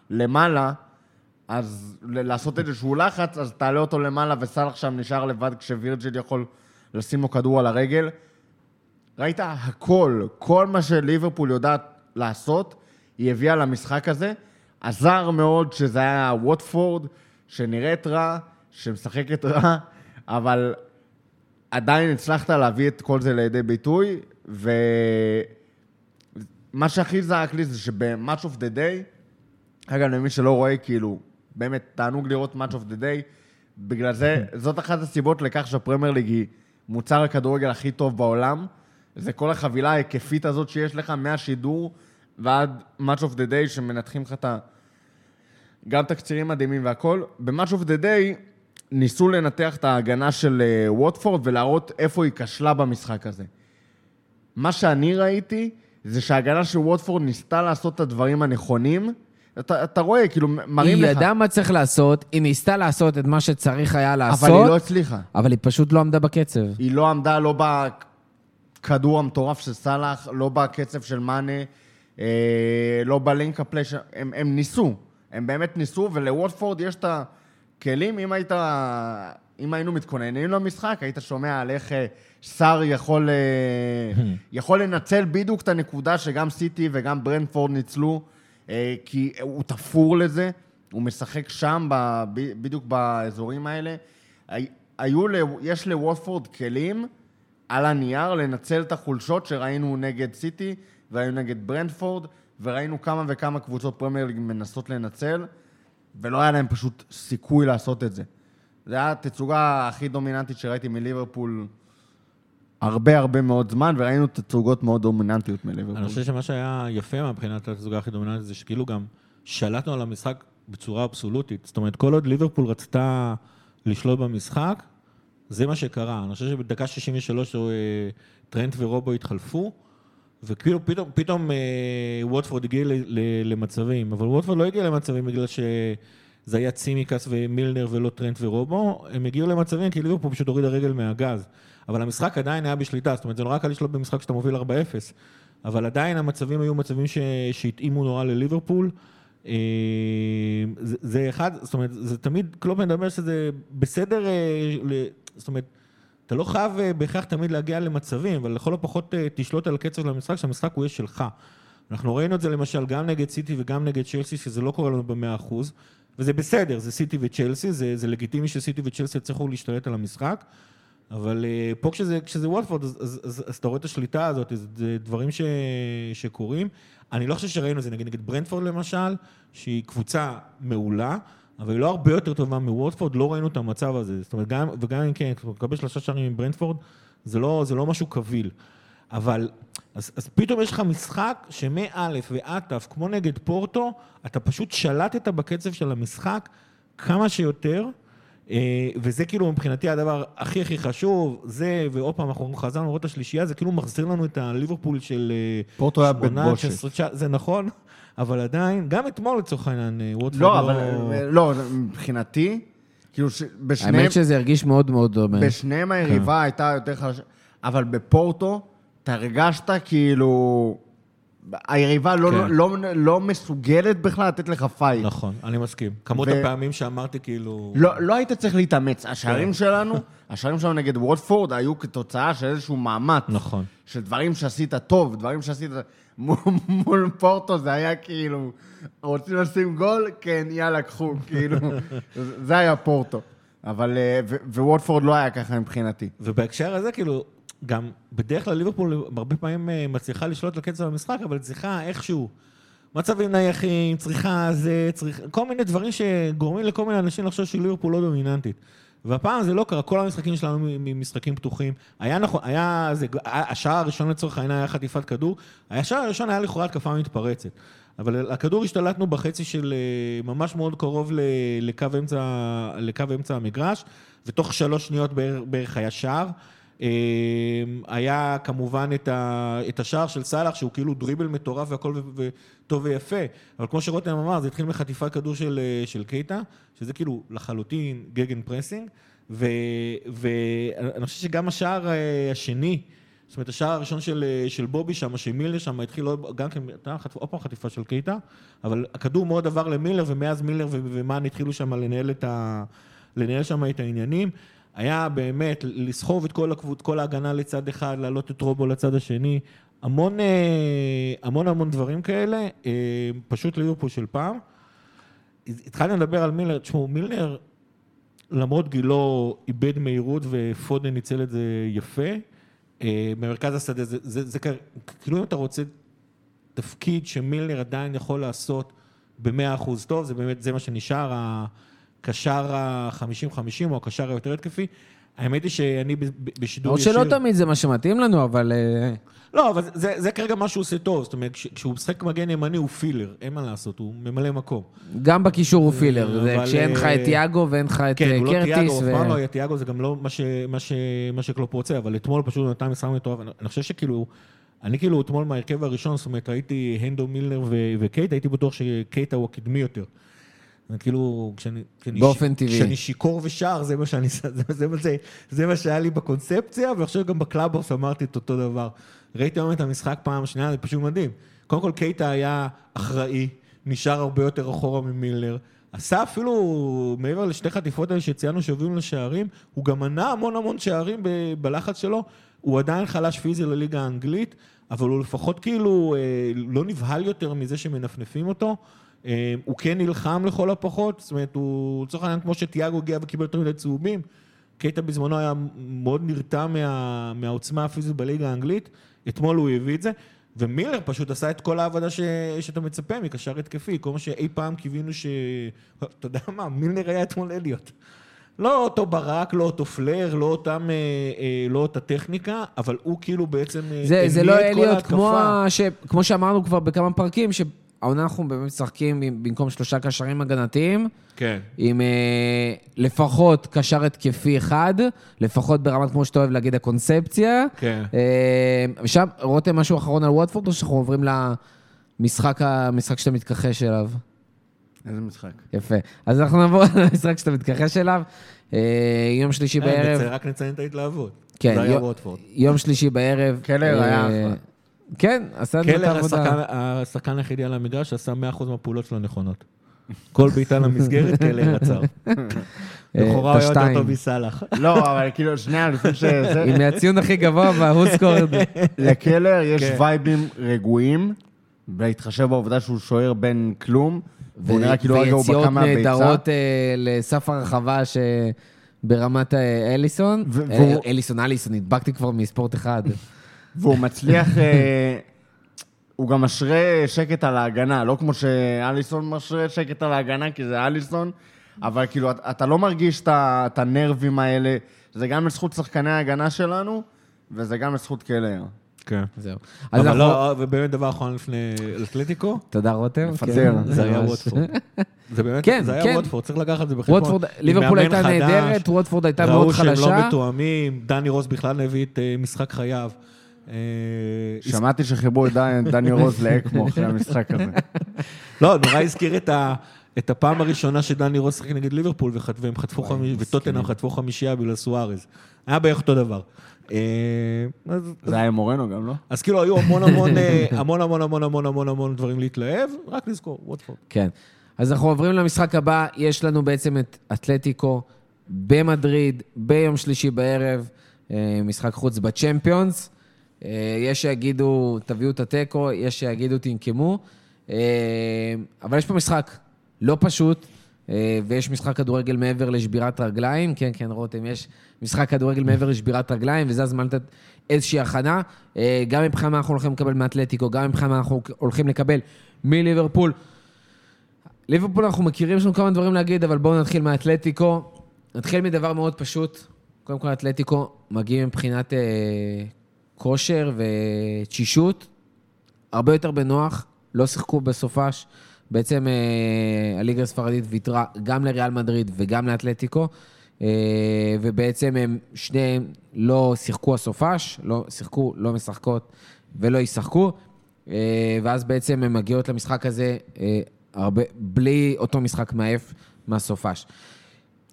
למעלה, אז לעשות איזשהו לחץ, אז תעלה אותו למעלה וסאלח שם נשאר לבד כשווירג'יל יכול לשים לו כדור על הרגל. ראית הכל, כל מה שליברפול יודעת לעשות, היא הביאה למשחק הזה. עזר מאוד שזה היה ווטפורד, שנראית רע, שמשחקת רע, אבל עדיין הצלחת להביא את כל זה לידי ביטוי, ומה שהכי זעק לי זה שב Match of the Day, אגב, למי שלא רואה, כאילו, באמת, תענוג לראות Match of the Day. בגלל זה, זאת אחת הסיבות לכך שהפרמייר ליג היא מוצר הכדורגל הכי טוב בעולם. זה כל החבילה ההיקפית הזאת שיש לך מהשידור ועד Match of the Day, שמנתחים לך את ה... גם תקצירים מדהימים והכל. ב-Match of the Day ניסו לנתח את ההגנה של אה, ווטפורד ולהראות איפה היא כשלה במשחק הזה. מה שאני ראיתי, זה שההגנה של ווטפורד ניסתה לעשות את הדברים הנכונים. אתה, אתה רואה, כאילו, מראים היא לך. ידעה מה צריך לעשות, היא ניסתה לעשות את מה שצריך היה לעשות, אבל היא לא הצליחה. אבל היא פשוט לא עמדה בקצב. היא לא עמדה לא ב... הכדור המטורף של סאלח, לא בקצב של מאנה, אה, לא בלינק הפלי, ש- הם, הם ניסו, הם באמת ניסו, ולווטפורד יש את הכלים, אם היית, אם היינו מתכוננים למשחק, היית שומע על איך אה, סאר יכול, אה, יכול לנצל בדיוק את הנקודה שגם סיטי וגם ברנפורד ניצלו, אה, כי הוא תפור לזה, הוא משחק שם, בדיוק באזורים האלה. הי- היו, יש לווטפורד כלים על הנייר לנצל את החולשות שראינו נגד סיטי, וראינו נגד ברנדפורד, וראינו כמה וכמה קבוצות פרמייר ליג מנסות לנצל, ולא היה להם פשוט סיכוי לעשות את זה. זה היה התצוגה הכי דומיננטית שראיתי מליברפול הרבה הרבה מאוד זמן, וראינו תצוגות מאוד דומיננטיות מליברפול. אני חושב שמה שהיה יפה מבחינת התצוגה הכי דומיננטית זה שכאילו גם שלטנו על המשחק בצורה אבסולוטית. זאת אומרת, כל עוד ליברפול רצתה לשלוט במשחק, זה מה שקרה. אני חושב שבדקה 63 אה, טרנט ורובו התחלפו, וכאילו פתאום, פתאום אה, ווטפורד הגיע למצבים, אבל ווטפורד לא הגיע למצבים בגלל שזה היה צימקס ומילנר ולא טרנט ורובו, הם הגיעו למצבים כי ליברפול פשוט הורידה רגל מהגז. אבל המשחק עדיין היה בשליטה, זאת אומרת, זה נורא קל לשלוט במשחק כשאתה מוביל 4-0, אבל עדיין המצבים היו מצבים. שהתאימו נורא לליברפול. אה, זה, זה אחד, זאת אומרת, זה תמיד, קלופ מדבר שזה בסדר, אה, זאת אומרת, אתה לא חייב אה, בהכרח תמיד להגיע למצבים, אבל לכל הפחות תשלוט על הקצב של המשחק, שהמשחק הוא יהיה שלך. אנחנו ראינו את זה למשל גם נגד סיטי וגם נגד צ'לסי, שזה לא קורה לנו במאה אחוז, וזה בסדר, זה סיטי וצ'לסי, זה, זה לגיטימי שסיטי וצ'לסי יצליחו להשתלט על המשחק, אבל אה, פה כשזה, כשזה וולפורד, אז, אז, אז, אז אתה רואה את השליטה הזאת, זה, דברים ש, שקורים. אני לא חושב שראינו את זה נגד, נגד ברנדפורד למשל, שהיא קבוצה מעולה, אבל היא לא הרבה יותר טובה מוולפורד, לא ראינו את המצב הזה. זאת אומרת, גם, וגם אם כן, אתה מקבל שלושה שערים עם ברנדפורד, זה לא, זה לא משהו קביל. אבל, אז, אז פתאום יש לך משחק שמא' ועד ת', כמו נגד פורטו, אתה פשוט שלטת בקצב של המשחק כמה שיותר, וזה כאילו מבחינתי הדבר הכי הכי חשוב, זה, ועוד פעם, אנחנו חזרנו לראות את השלישייה, זה כאילו מחזיר לנו את הליברפול של אה, פורטו היה 18, בושת. 19, זה נכון, אבל עדיין, גם אתמול לצורך העניין, אה, ווטפורד לא, אבל לא, מבחינתי, כאילו, בשניהם... האמת שזה הרגיש מאוד מאוד דומה. בשניהם היריבה הייתה יותר חלשה, אבל בפורטו, אתה הרגשת כאילו... היריבה לא, כן. לא, לא, לא מסוגלת בכלל לתת לך fight. נכון, אני מסכים. כמות ו- הפעמים שאמרתי כאילו... לא, לא היית צריך להתאמץ. השערים כן. שלנו, השערים שלנו נגד ווטפורד היו כתוצאה של איזשהו מאמץ. נכון. של דברים שעשית טוב, דברים שעשית... מול, מול פורטו זה היה כאילו, רוצים לשים גול? כן, יאללה, קחו, כאילו, זה היה פורטו. אבל, אה, ו- וווטפורד לא היה ככה מבחינתי. ובהקשר הזה, כאילו, גם בדרך כלל ליברפול הרבה פעמים אה, מצליחה לשלוט על קצב המשחק, אבל צריכה איכשהו. מצבים נייחים, צריכה זה, צריכה... כל מיני דברים שגורמים לכל מיני אנשים לחשוב שליברפול לא דומיננטית. והפעם זה לא קרה, כל המשחקים שלנו משחקים פתוחים. היה נכון, היה... זה, השער הראשון לצורך העניין היה חטיפת כדור, השער הראשון היה לכאורה התקפה מתפרצת. אבל הכדור השתלטנו בחצי של אה, ממש מאוד קרוב לקו אמצע, לקו אמצע המגרש, ותוך שלוש שניות בערך היה שער. אה, היה כמובן את, ה, את השער של סאלח, שהוא כאילו דריבל מטורף והכל ו- וטוב ויפה, אבל כמו שרותם אמר, זה התחיל מחטיפת כדור של, אה, של קייטה, שזה כאילו לחלוטין gegenpressing, ואני חושב שגם השער אה, השני, זאת אומרת, השער הראשון של, אה, של בובי שם, שמילנר שם התחיל גם כן, עוד פעם חטיפה של קייטה, אבל הכדור מאוד עבר למילנר, ומאז מילנר ו- ומאנה התחילו שם לנהל, את ה, לנהל שם את העניינים. היה באמת לסחוב את כל, הקבוצ, כל ההגנה לצד אחד, להעלות את רובו לצד השני, המון, אה, המון המון דברים כאלה, אה, פשוט ליברפול של פעם. התחלנו לדבר על מילר, תשמעו, מילר, למרות גילו, איבד מהירות ופודן ניצל את זה יפה. אה, במרכז השדה, זה, זה, זה, כאילו אם אתה רוצה תפקיד שמילנר עדיין יכול לעשות במאה אחוז טוב, זה באמת, זה מה שנשאר, הקשר ה-50-50 או הקשר היותר התקפי. האמת היא שאני בשידור או ישיר... שלא תמיד זה מה שמתאים לנו, אבל... אה, לא, אבל זה, זה כרגע מה שהוא עושה טוב, זאת אומרת, כש- כשהוא משחק מגן ימני הוא פילר, אין מה לעשות, הוא ממלא מקום. גם בקישור הוא פילר. זה אבל, כשאין לך אה, את יאגו ואין לך את כן, אה, הוא לא תיאגו, קרטיס. אף פעם לא היה תיאגו, זה גם לא מה, ש, מה, ש, מה שקלופ רוצה, אבל אתמול פשוט נתן משחק מטורף. אני חושב שכאילו, אני כאילו אתמול מההרכב הראשון, זאת אומרת, ראיתי הנדו מילנר ו- וקייטה, הייתי בטוח שקייטה הוא הקדמי יותר. אני כאילו, כשאני... כשאני באופן טבעי. כשאני שיכור ושר, זה מה שאני... זה, זה, זה, זה, זה מה שהיה לי בקונספציה, ועכשיו גם בקלאבוס אמרתי את אותו דבר. ראיתי היום את המשחק פעם שנייה, זה פשוט מדהים. קודם כל, קייטה היה אחראי, נשאר הרבה יותר אחורה ממילנר. עשה אפילו, מעבר לשתי חטיפות האלה שציינו שהובילו לשערים, הוא גם מנע המון המון שערים ב- בלחץ שלו. הוא עדיין חלש פיזי לליגה האנגלית, אבל הוא לפחות כאילו אה, לא נבהל יותר מזה שמנפנפים אותו. אה, הוא כן נלחם לכל הפחות, זאת אומרת, הוא לצורך העניין כמו שתיאגו הגיע וקיבל יותר מדי צהובים, קייטה בזמנו היה מאוד נרתע מה, מהעוצמה הפיזית בליגה האנגלית, אתמול הוא הביא את זה, ומילר פשוט עשה את כל העבודה ש... שאתה מצפה מקשר התקפי, כל מה שאי פעם קיווינו ש... אתה יודע מה, מילנר היה אתמול אליוט. לא אותו ברק, לא אותו פלר, לא אותם, אה, אה, לא אותה טכניקה, אבל הוא כאילו בעצם אה, זה, זה לא אליוט, כמו, ש, כמו שאמרנו כבר בכמה פרקים, שהעונה אנחנו באמת משחקים במקום שלושה קשרים הגנתיים, כן. עם אה, לפחות קשר התקפי אחד, לפחות ברמת, כמו שאתה אוהב להגיד, הקונספציה. כן. אה, ושם, רותם, משהו אחרון על ווטפורד, או שאנחנו עוברים למשחק המשחק שאתה מתכחש אליו? איזה משחק. יפה. אז אנחנו נעבור למשחק שאתה מתכחש אליו. אה, יום שלישי אה, בערב. רק נציין את ההתלהבות. כן, זה היה יום- ווטפורד. יום שלישי בערב. קלר אה, היה אחלה. כן, עשה את קלר העבודה. השחקן- השחקן היחידי על המגרש שעשה 100% מהפעולות שלו נכונות. כל בעיטה למסגרת, קלר עצר. אה, לכאורה הוא היה יותר. טוב מסאלח. לא, אבל כאילו, שנייה, לפני שזה... עם הציון הכי גבוה בהוסקורד. לקלר יש כן. וייבים רגועים, בהתחשב בעובדה שהוא שוער בין כלום, והוא נראה כאילו רגע הוא ויציאות בקע מהביצה. נהדרות אה, לסף הרחבה אה, אליסון. ו- אה, והוא- אליסון, אליסון, נדבקתי כבר מספורט אחד. והוא מצליח... אה, הוא גם משרה שקט על ההגנה, לא כמו שאליסון משרה שקט על ההגנה, כי זה אליסון, אבל כאילו, אתה- לא מרגיש את הנרבים האלה. זה גם לזכות שחקני ההגנה שלנו, וזה גם לזכות קלר. כן. זהו. אבל. לא, ובאמת דבר אחרון לפני אתלטיקו, תודה, רותם. לפטר. כן, זה היה. ווטפורד. זה באמת, כן, זה היה כן. ווטפורד, צריך לקחת את זה בחשבון. ווטפורד, ליברפול הייתה נהדרת, ווטפורד הייתה מאוד ראו שהם לא חלשה. מתואמים, דני רוס בכלל הביא את אה, משחק חייו. אה, שמעתי שחיברו את דני- דני רוז לאקמו אחרי המשחק הזה. לא, נורא הזכיר את ה... את הפעם הראשונה שדני רוס שיחק נגד ליברפול, והם חטפו חמישיה, וטוטנאם חטפו חמישייה בגלל סוארז. היה בערך אותו דבר. אה, זה היה עם מורנו גם, לא? אז כאילו היו המון המון, אה, המון המון המון המון המון המון דברים להתלהב, רק לזכור, ווטפורד. כן. אז אנחנו עוברים למשחק הבא, יש לנו בעצם את אתלטיקו במדריד, ביום שלישי בערב, משחק חוץ בצ'מפיונס. אה, יש שיגידו, תביאו את התיקו, יש שיגידו, תנקמו. אה, אבל יש פה משחק לא פשוט, אה, ויש משחק כדורגל מעבר לשבירת רגליים. כן, כן, רותם, יש משחק כדורגל מעבר לשבירת רגליים, וזה הזמן לתת איזושהי הכנה. גם מבחינת מה אנחנו הולכים לקבל מאתלטיקו, גם מבחינת מה אנחנו הולכים לקבל מליברפול. ליברפול אנחנו מכירים, יש לנו כמה דברים להגיד, אבל בואו נתחיל מהאתלטיקו. נתחיל מדבר מאוד פשוט. קודם כל, האתלטיקו מגיעים מבחינת אה, כושר ותשישות, הרבה יותר בנוח, לא שיחקו בסופש. בעצם אה, הליגה הספרדית ויתרה גם לריאל מדריד וגם לאתלטיקו, אה, ובעצם הם שניהם לא שיחקו הסופש, לא שיחקו, לא משחקות ולא ישחקו, אה, ואז בעצם הן מגיעות למשחק הזה הרבה, בלי אותו משחק מעייף מהסופש.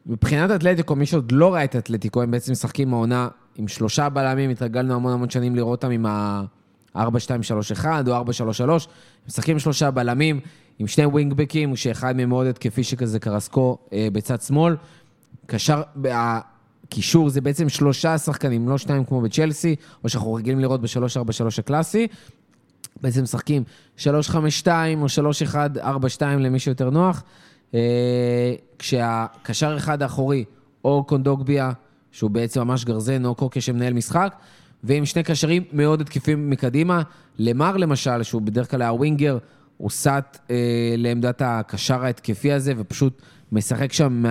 מבחינת אתלטיקו, מי שעוד לא ראה את אתלטיקו, הם בעצם משחקים העונה עם שלושה בלמים, התרגלנו המון המון שנים לראות אותם עם ה-4-2-3-1 או 4-3-3, משחקים עם שלושה בלמים, עם שני ווינגבקים, שאחד מהם מאוד התקפי שכזה קרסקו אה, בצד שמאל. קשר, הקישור זה בעצם שלושה שחקנים, לא שניים כמו בצ'לסי, או שאנחנו רגילים לראות ב-3-4-3 הקלאסי. בעצם משחקים 3-5-2 או 3-1-4-2 למי שיותר נוח. אה, כשהקשר אחד האחורי, או קונדוגביה, שהוא בעצם ממש גרזן, או קוקה שמנהל משחק, ועם שני קשרים מאוד התקפים מקדימה. למר למשל, שהוא בדרך כלל היה ווינגר, הוא סט אה, לעמדת הקשר ההתקפי הזה, ופשוט משחק שם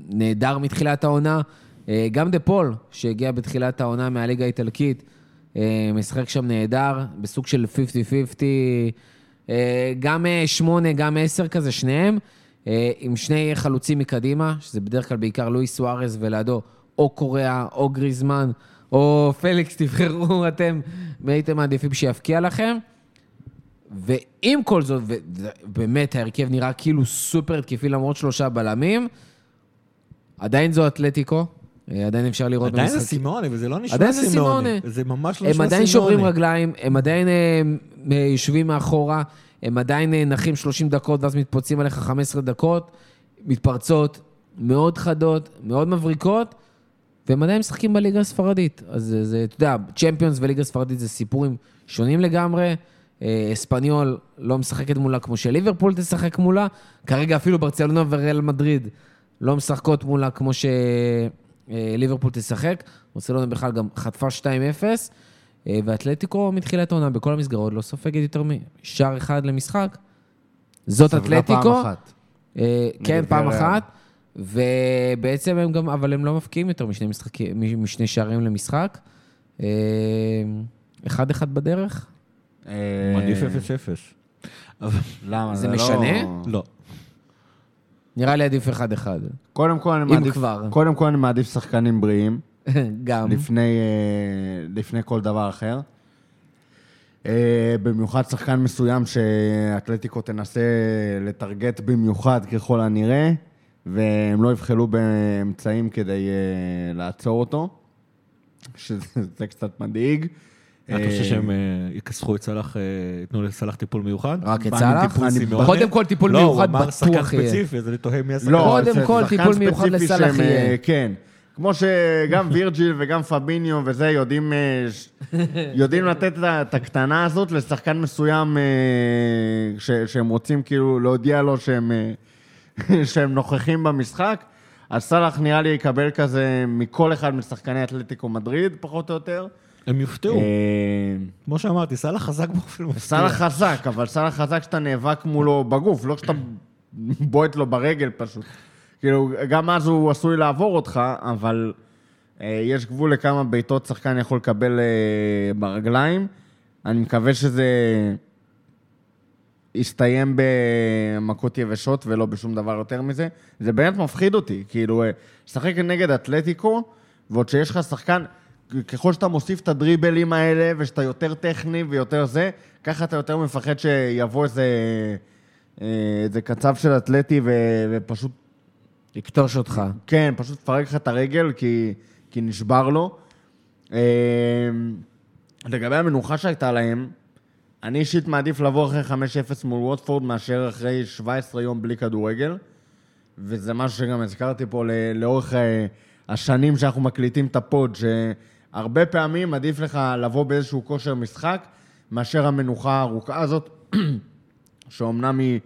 נהדר מתחילת העונה. אה, גם דה פול, שהגיע בתחילת העונה מהליגה האיטלקית, אה, משחק שם נהדר, בסוג של 50-50, אה, גם אה, שמונה, גם עשר כזה, שניהם, אה, עם שני חלוצים מקדימה, שזה בדרך כלל בעיקר לואיס סוארז ולידו או קוריאה או גריזמן, או פליקס, תבחרו אתם, מי הייתם מעדיפים שיבקיע לכם. ועם כל זאת, ובאמת ההרכב נראה כאילו סופר התקפי למרות שלושה בלמים, עדיין זו אתלטיקו, אה, עדיין אפשר לראות עדיין זה במשחק- סימונה, וזה לא נשמע עדיין זה סימונה. סימונה. זה ממש לא הם נשמע סימונה. עדיין שוברים רגליים, הם עדיין אה, יושבים מאחורה, הם עדיין אה, נחים 30 דקות ואז מתפוצצים עליך 15 דקות, מתפרצות מאוד חדות, מאוד מבריקות, והם עדיין משחקים בליגה הספרדית. אז זה- אתה יודע, צ'מפיונס וליגה הספרדית זה סיפורים שונים לגמרי. אה, אספניול לא משחקת מולה כמו שליברפול תשחק מולה. כרגע אפילו ברצלונה וריאל מדריד לא משחקות מולה כמו שליברפול תשחק. ברצלונה בכלל גם חטפה 2-0. אה, ואתלטיקו מתחילת העונה בכל המסגרות לא סופגת יותר משער אחד למשחק. זאת אתלטיקו. פעם אחת. אה, כן, פעם. אחת. ובעצם הם גם, אבל הם לא מפקיעים יותר משני, משחקים, מ- משני שערים למשחק. אה, אחד אחד בדרך? אה, מעדיף 0-0. אבל למה? זה לא- משנה? לא. נראה לי עדיף אחד אחד. קודם כל אני אם מעדיף... כבר. קודם כל אני מעדיף שחקנים בריאים. גם. לפני, אה, לפני כל דבר אחר. במיוחד שחקן מסוים שאתלטיקו תנסה לטרגט במיוחד ככל הנראה, והם לא יבחלו באמצעים כדי אה, לעצור אותו, שזה קצת מדאיג. אתה חושב שהם אה, יכסחו את סלאח, אה, ייתנו לסלאח טיפול מיוחד? רק את? טיפול סימונה? קודם כל טיפול לא, מיוחד הוא אמר שחקן בטוח יהיה. ספציפי, אז אני תוהה מי השחקן. לא, קודם כל, טיפול מיוחד לסלאח יהיה. אה, כן. כמו שגם וירג'יל וגם פביניו וזה יודעים, אה, יודעים לתת את הקטנה הזאת לשחקן מסוים אה, ש- שהם רוצים כאילו להודיע לו שהם, אה, שהם נוכחים במשחק. אז סאלח נראה לי יקבל כזה מכל אחד משחקני אתלטיקו מדריד, פחות או יותר. הם יופתעו. אה, כמו שאמרתי, סאלח חזק באופן מפתיע. סאלח חזק, אבל סאלח חזק שאתה נאבק מולו בגוף, לא שאתה בועט לו ברגל פשוט. כאילו, גם אז הוא עשוי לעבור אותך, אבל אה, יש גבול לכמה בעיטות שחקן יכול לקבל אה, ברגליים. אני מקווה שזה יסתיים במכות יבשות ולא בשום דבר יותר מזה. זה באמת מפחיד אותי, כאילו, אה, לשחק נגד אתלטיקו, ועוד שיש לך שחקן, ככל שאתה מוסיף את הדריבלים האלה, ושאתה יותר טכני ויותר זה, ככה אתה יותר מפחד שיבוא איזה, אה, איזה קצב של אתלטי ו, ופשוט לקטוש אותך. כן, פשוט תפרק לך את הרגל כי, כי נשבר לו. אה, לגבי המנוחה שהייתה להם, אני אישית מעדיף לבוא אחרי 5-0 מול ווטפורד מאשר אחרי 17 יום בלי כדורגל. וזה משהו שגם הזכרתי פה לאורך אה, השנים שאנחנו מקליטים את הפוד, שהרבה פעמים עדיף לך לבוא באיזשהו כושר משחק מאשר המנוחה הארוכה הזאת, שאומנם היא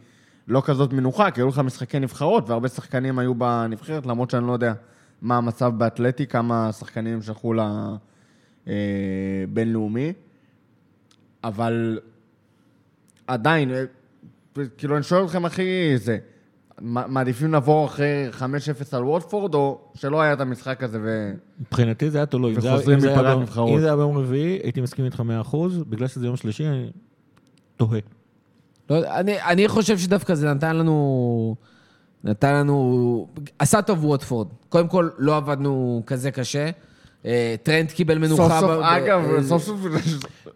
לא כזאת מנוחה, כי היו לך משחקי נבחרות, והרבה שחקנים היו בנבחרת, למרות שאני לא יודע מה המצב באתלטי, כמה שחקנים שלחו לבינלאומי. אבל עדיין, אה, כאילו, אני שואל אתכם, אחי, זה, מעדיפים לבוא אחרי 5-0 על ווטפורד, או שלא היה את המשחק הזה ו... מבחינתי זה היה תלוי. וחוזרים מפגרת נבחרות. אם זה היה ביום רביעי, הייתי מסכים איתך 100%, בגלל שזה יום שלישי, אני תוהה. לא, אני, אני חושב שדווקא זה נתן לנו... נתן לנו... עשה טוב ווטפורד. קודם כל, לא עבדנו כזה קשה. אה, טרנט קיבל מנוחה. סוף סוף, אגב, ב- סוף סוף...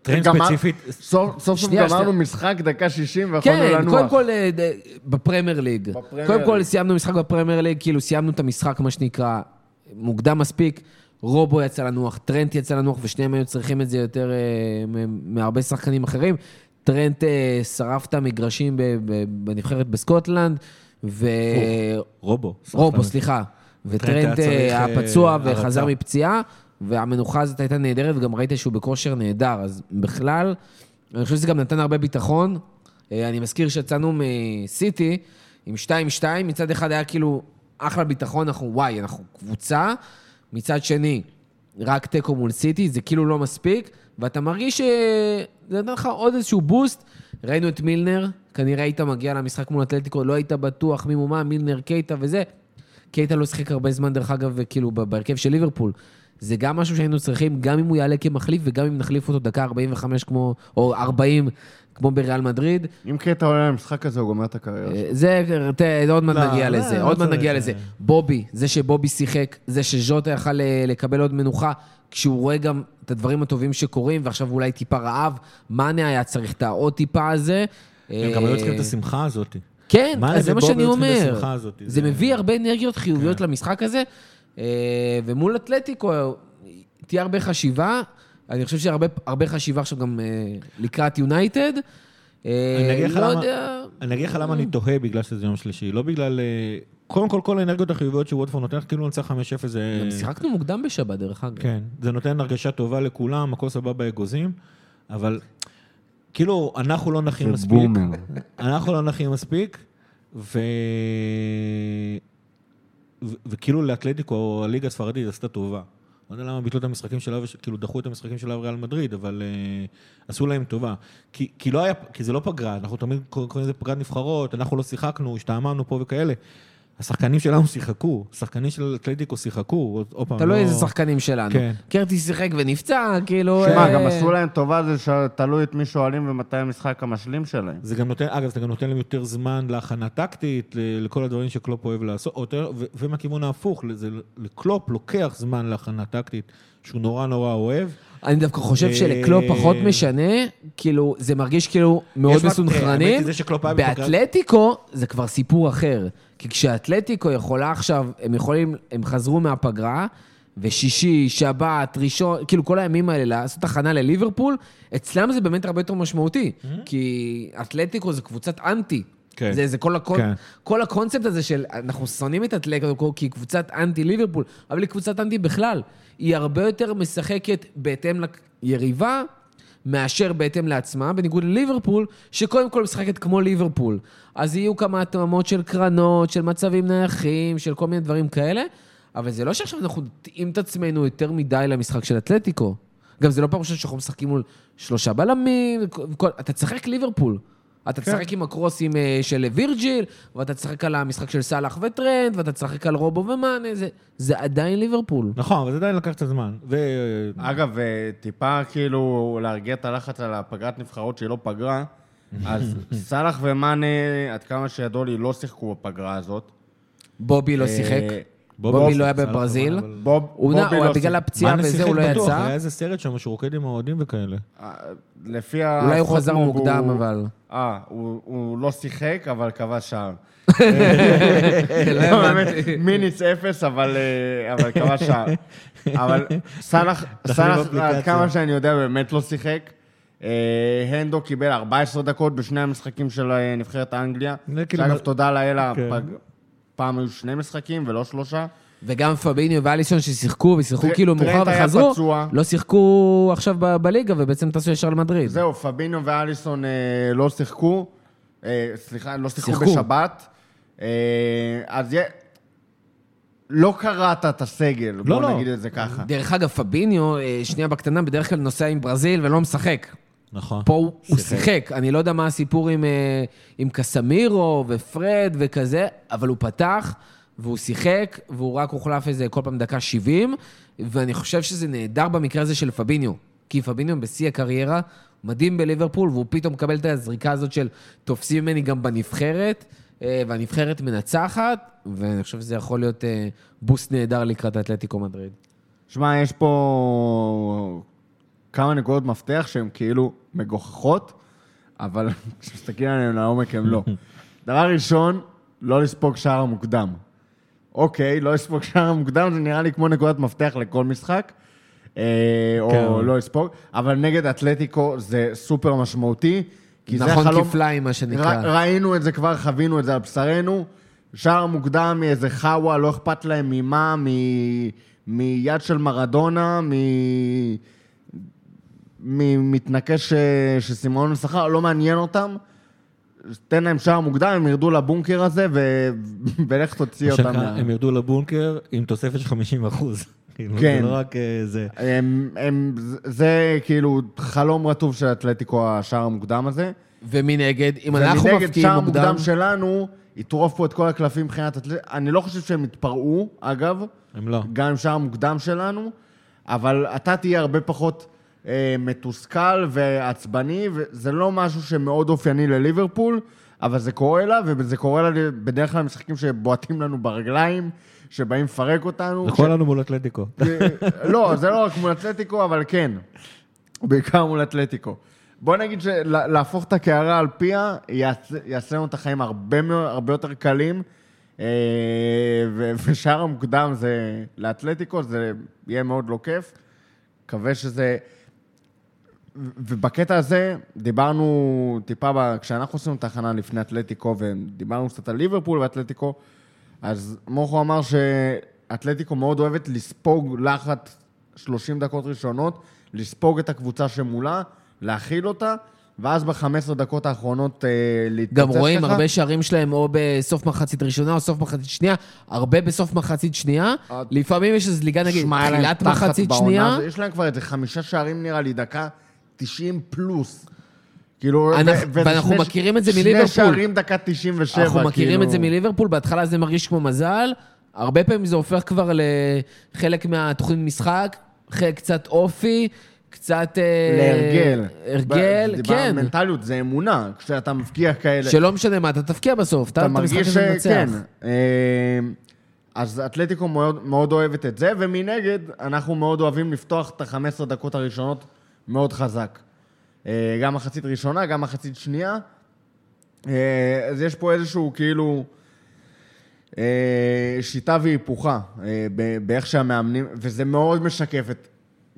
טרנט ספציפית, סוף סוף גמרנו. משחק דקה 60 ויכולנו כן, לנוח. קודם כל אה, בפרמייר ליג. קודם כל. סיימנו משחק בפרמייר ליג, כאילו סיימנו את המשחק, מה שנקרא, מוקדם מספיק. רובו יצא לנוח, טרנט יצא לנוח, ושניהם היו צריכים את זה יותר אה, מהרבה שחקנים אחרים. טרנט אה, שרף את המגרשים בנבחרת בסקוטלנד, ו... רובו. רובו. סליחה. וטרנט היה אה, היה פצוע אה, וחזר. מפציעה, והמנוחה הזאת הייתה נהדרת, וגם ראית שהוא בכושר נהדר. אז בכלל, אני חושב שזה גם נתן הרבה ביטחון. אה, אני מזכיר שיצאנו מסיטי עם 2-2, מצד אחד היה כאילו אחלה ביטחון, אנחנו וואי, אנחנו קבוצה. מצד שני, רק תיקו מול סיטי, זה כאילו לא מספיק, ואתה מרגיש שזה נתן לך עוד איזשהו בוסט. ראינו את מילנר, כנראה היית מגיע למשחק מול אתלטיקו, לא היית בטוח מי מומה, מילנר, קייטה וזה. קייטה לא שיחק הרבה זמן, דרך אגב, כאילו, בהרכב של ליברפול. זה גם משהו שהיינו צריכים, גם אם הוא יעלה כמחליף וגם אם נחליף אותו דקה 45 כמו, או 40 כמו בריאל מדריד. אם קטע עולה למשחק הזה, הוא גומר את הקריירה שלו. אה, זה, ת- עוד מעט לא, נגיע לא, לזה, לא עוד מעט צריך, נגיע אה. לזה. בובי, זה שבובי שיחק, זה שז'וטה יכל אה, לקבל עוד מנוחה, כשהוא רואה גם את הדברים הטובים שקורים, ועכשיו הוא אולי טיפה רעב, מאנה היה צריך את העוד טיפה הזה. הם גם היו צריכים את אה, השמחה הזאת. כן, אז זה מה שאני אומר. הזאת, זה זה- מביא הרבה אנרגיות חיוביות כן. למשחק הזה, אה, ומול אתלטיקו תהיה הרבה חשיבה. אני חושב שהרבה הרבה חשיבה עכשיו גם אה, לקראת יונייטד. אה, אני לך לא יודע... אני אגיד לך למה אני תוהה בגלל שזה יום שלישי. לא בגלל... קודם כל, כל האנרגיות החיוביות שוודפורד נותן, כאילו לנצח 5-0 זה... גם שיחקנו מוקדם בשבת, דרך אגב. כן, זה נותן הרגשה טובה לכולם, הכל סבבה אגוזים, אבל כאילו, אנחנו לא נחים זה מספיק. בומר. אנחנו לא נחים מספיק, ו... ו... וכאילו לאתלטיקו, הליגה הספרדית עשתה טובה. לא יודע למה ביטלו את המשחקים שלה. כאילו דחו את המשחקים שלה וריאל מדריד, אבל uh, עשו להם טובה. כי, כי, לא היה, כי זה לא פגרה, אנחנו תמיד קוראים לזה פגרת נבחרות, אנחנו לא שיחקנו, השתעממנו פה וכאלה. השחקנים שלנו שיחקו, השחקנים של אתלטיקו שיחקו, עוד, פעם, תלוי לא... איזה שחקנים שלנו. כן. קרטי שיחק ונפצע, כאילו... שמע, אה, גם עשו להם טובה, זה שתלוי את מי שואלים ומתי המשחק המשלים שלהם. זה גם נותן, אגב, זה גם נותן להם יותר זמן להכנה טקטית, לכל הדברים שקלופ אוהב לעשות, יותר, ו- ומהכיוון ההפוך, זה, לקלופ לוקח זמן להכנה טקטית, שהוא נורא נורא אוהב. אני דווקא חושב אה, שלקלופ פחות משנה, כאילו, זה מרגיש כאילו מאוד מה- מסונכרנים. באתלטיקו זה כבר סיפור אחר. כי כשאתלטיקו יכולה עכשיו, הם יכולים, הם חזרו מהפגרה, ושישי, שבת, ראשון, כאילו כל הימים האלה לעשות הכנה לליברפול, אצלם זה באמת הרבה יותר משמעותי. כי אתלטיקו זה קבוצת אנטי. כן. זה, זה כל, הקונ... כן. כל הקונספט הזה של אנחנו שונאים את אתלטיקו כי היא קבוצת אנטי ליברפול, אבל היא קבוצת אנטי בכלל. היא הרבה יותר משחקת בהתאם ליריבה, מאשר בהתאם לעצמה, בניגוד לליברפול, שקודם כל משחקת כמו ליברפול. אז יהיו כמה התאמות של קרנות, של מצבים נייחים, של כל מיני דברים כאלה, אבל זה לא שעכשיו אנחנו נתאים את עצמנו יותר מדי למשחק של אתלטיקו. גם זה לא פעם ראשונה שאנחנו משחקים מול שלושה בלמים, וכל, אתה תשחק ליברפול. אתה כן. תשחק עם הקרוסים אה, של וירג'יל, ואתה תשחק על המשחק של סאלח וטרנד, ואתה תשחק על רובו ומאנה, זה, זה עדיין ליברפול. נכון, אבל זה עדיין לקח קצת זמן. ו... אגב, אה, טיפה כאילו להרגיע את הלחץ על הפגרת נבחרות שהיא לא פגרה, אז סאלח ומאנה, עד כמה שידוע לי, לא שיחקו בפגרה הזאת. בובי לא אה, שיחק, בובי בובי לא היה בברזיל. הוא בובי נע- הוא לא בגלל שיחק. הפציעה וזה, הוא לא יצא. היה איזה סרט שם שהוא רוקד עם האוהדים וכאלה. אה, לפי ה... אולי הוא חזר מוקדם, הוא- אבל... אה, הוא הוא לא שיחק, אבל כבש שער. לא לא, מיניץ אפס, אבל אה, אבל כבש שער. אבל סאלח, סאלח. עד כמה שאני יודע, באמת לא שיחק. אה, הנדו קיבל 14 דקות בשני המשחקים של אה, נבחרת אנגליה. כאילו שאגב, תודה לאל, כן. פעם היו שני משחקים ולא שלושה. וגם פביניו ואליסון ששיחקו, ושיחקו כאילו מאוחר וחזרו, פצוע. לא שיחקו עכשיו ב- בליגה, ובעצם טסו ישר למדריד. זהו, פבינו ואליסון אה, לא שיחקו. אה, סליחה, לא שיחקו שיחקו. בשבת. אה, אז יה- לא קראת את הסגל, בוא לא. נגיד את זה ככה. דרך אגב, פביניו, אה, שנייה בקטנה, בדרך כלל נוסע עם ברזיל ולא משחק. נכון. פה הוא הוא שיחק. שיחק. אני לא יודע מה הסיפור עם, אה, עם קסמירו ופרד וכזה, אבל הוא פתח והוא שיחק, והוא רק הוחלף איזה כל פעם דקה 70, ואני חושב שזה נהדר במקרה הזה של פביניו. כי פביניו בשיא הקריירה, מדהים בליברפול, והוא פתאום מקבל את הזריקה הזאת של תופסים ממני גם בנבחרת, אה, והנבחרת מנצחת, ואני חושב שזה יכול להיות אה, בוסט נהדר לקראת האתלטיקו מדריד. שמע, יש פה כמה נקודות מפתח שהן כאילו מגוחכות, אבל כשמסתכלים עליהן לעומק הן לא. דבר ראשון, לא לספוג שער המוקדם. אוקיי, לא לספוג שער המוקדם, זה נראה לי כמו נקודת מפתח לכל משחק. אה, כן. או לא לספוג, אבל נגד אתלטיקו זה סופר משמעותי. כי זה נכון החלום- כפליים, מה שנקרא. ר- ראינו את זה כבר, חווינו את זה על בשרנו. שער מוקדם מאיזה חאווה, לא אכפת להם ממה, מ- מיד של מרדונה, מ... ממתנקש ש- שסימון שכר, לא מעניין אותם. תן להם שער מוקדם, הם ירדו לבונקר הזה, ו... ולך תוציא אותם. מה- הם ירדו לבונקר עם תוספת של 50 אחוז. כאילו, כן. זה לא רק אה, זה. הם, הם, זה- כאילו חלום רטוב של אתלטיקו, השער המוקדם הזה. ומנגד, אם אנחנו ומנגד, מפקיעים שער מוקדם... מוקדם שלנו, יטרוף פה את כל הקלפים מבחינת אתלטיקו. אני לא חושב שהם יתפרעו, אגב, הם לא. גם עם שער מוקדם שלנו, אבל אתה תהיה הרבה פחות אה, מתוסכל ועצבני, וזה לא משהו שמאוד אופייני לליברפול, אבל זה קורה לה, וזה קורה לה בדרך כלל משחקים שבועטים לנו ברגליים, שבאים לפרק אותנו. זה קורה לנו מול אתלטיקו. לא, זה לא רק מול אתלטיקו, אבל כן. בעיקר מול אתלטיקו. בוא נגיד שלהפוך את הקערה על פיה, יעשה, יעשה לנו את החיים הרבה, הרבה יותר קלים. אה, ו- ושאר המוקדם זה לאתלטיקו, זה יהיה מאוד לא כיף. מקווה שזה... ובקטע הזה, דיברנו טיפה, ב... כשאנחנו עשינו תחנה לפני אתלטיקו, ודיברנו קצת על ליברפול ואתלטיקו, אז מוכו אמר שאתלטיקו מאוד אוהבת לספוג לחץ 30 דקות ראשונות, לספוג את הקבוצה שמולה, להכיל אותה, ואז ב-15 דקות האחרונות אה, להתפוצץ גם רואים ככה. הרבה שערים שלהם או בסוף מחצית ראשונה או סוף מחצית שנייה, הרבה בסוף מחצית שנייה. אה, לפעמים יש זליגה, נגיד, תחילת מחצית שנייה. יש להם כבר איזה חמישה שערים נראה לי, דקה 90 פלוס. כאילו, אנחנו- ו- ואנחנו שני- מכירים את זה שני מליברפול. שערים דקה 97, אנחנו מכירים כאילו. את זה מליברפול, בהתחלה זה מרגיש כמו מזל, הרבה פעמים זה הופך כבר לחלק מהתוכנית משחק, חלק קצת אופי, קצת... אה, להרגל. הרגל, דיברנו כן. מנטליות, זה אמונה, כשאתה מבקיע כאלה. שלא משנה מה, אתה תבקיע בסוף, אתה אתה מרגיש שכן. מנצח. אה, אז אתלטיקו מאוד, מאוד אוהבת את זה, ומנגד, אנחנו מאוד אוהבים לפתוח את ה-15 דקות הראשונות מאוד חזק. אה, גם מחצית ראשונה, גם מחצית שנייה. אה, אז יש פה איזשהו כאילו אה, שיטה והיפוכה באיך שהמאמנים, וזה מאוד משקף את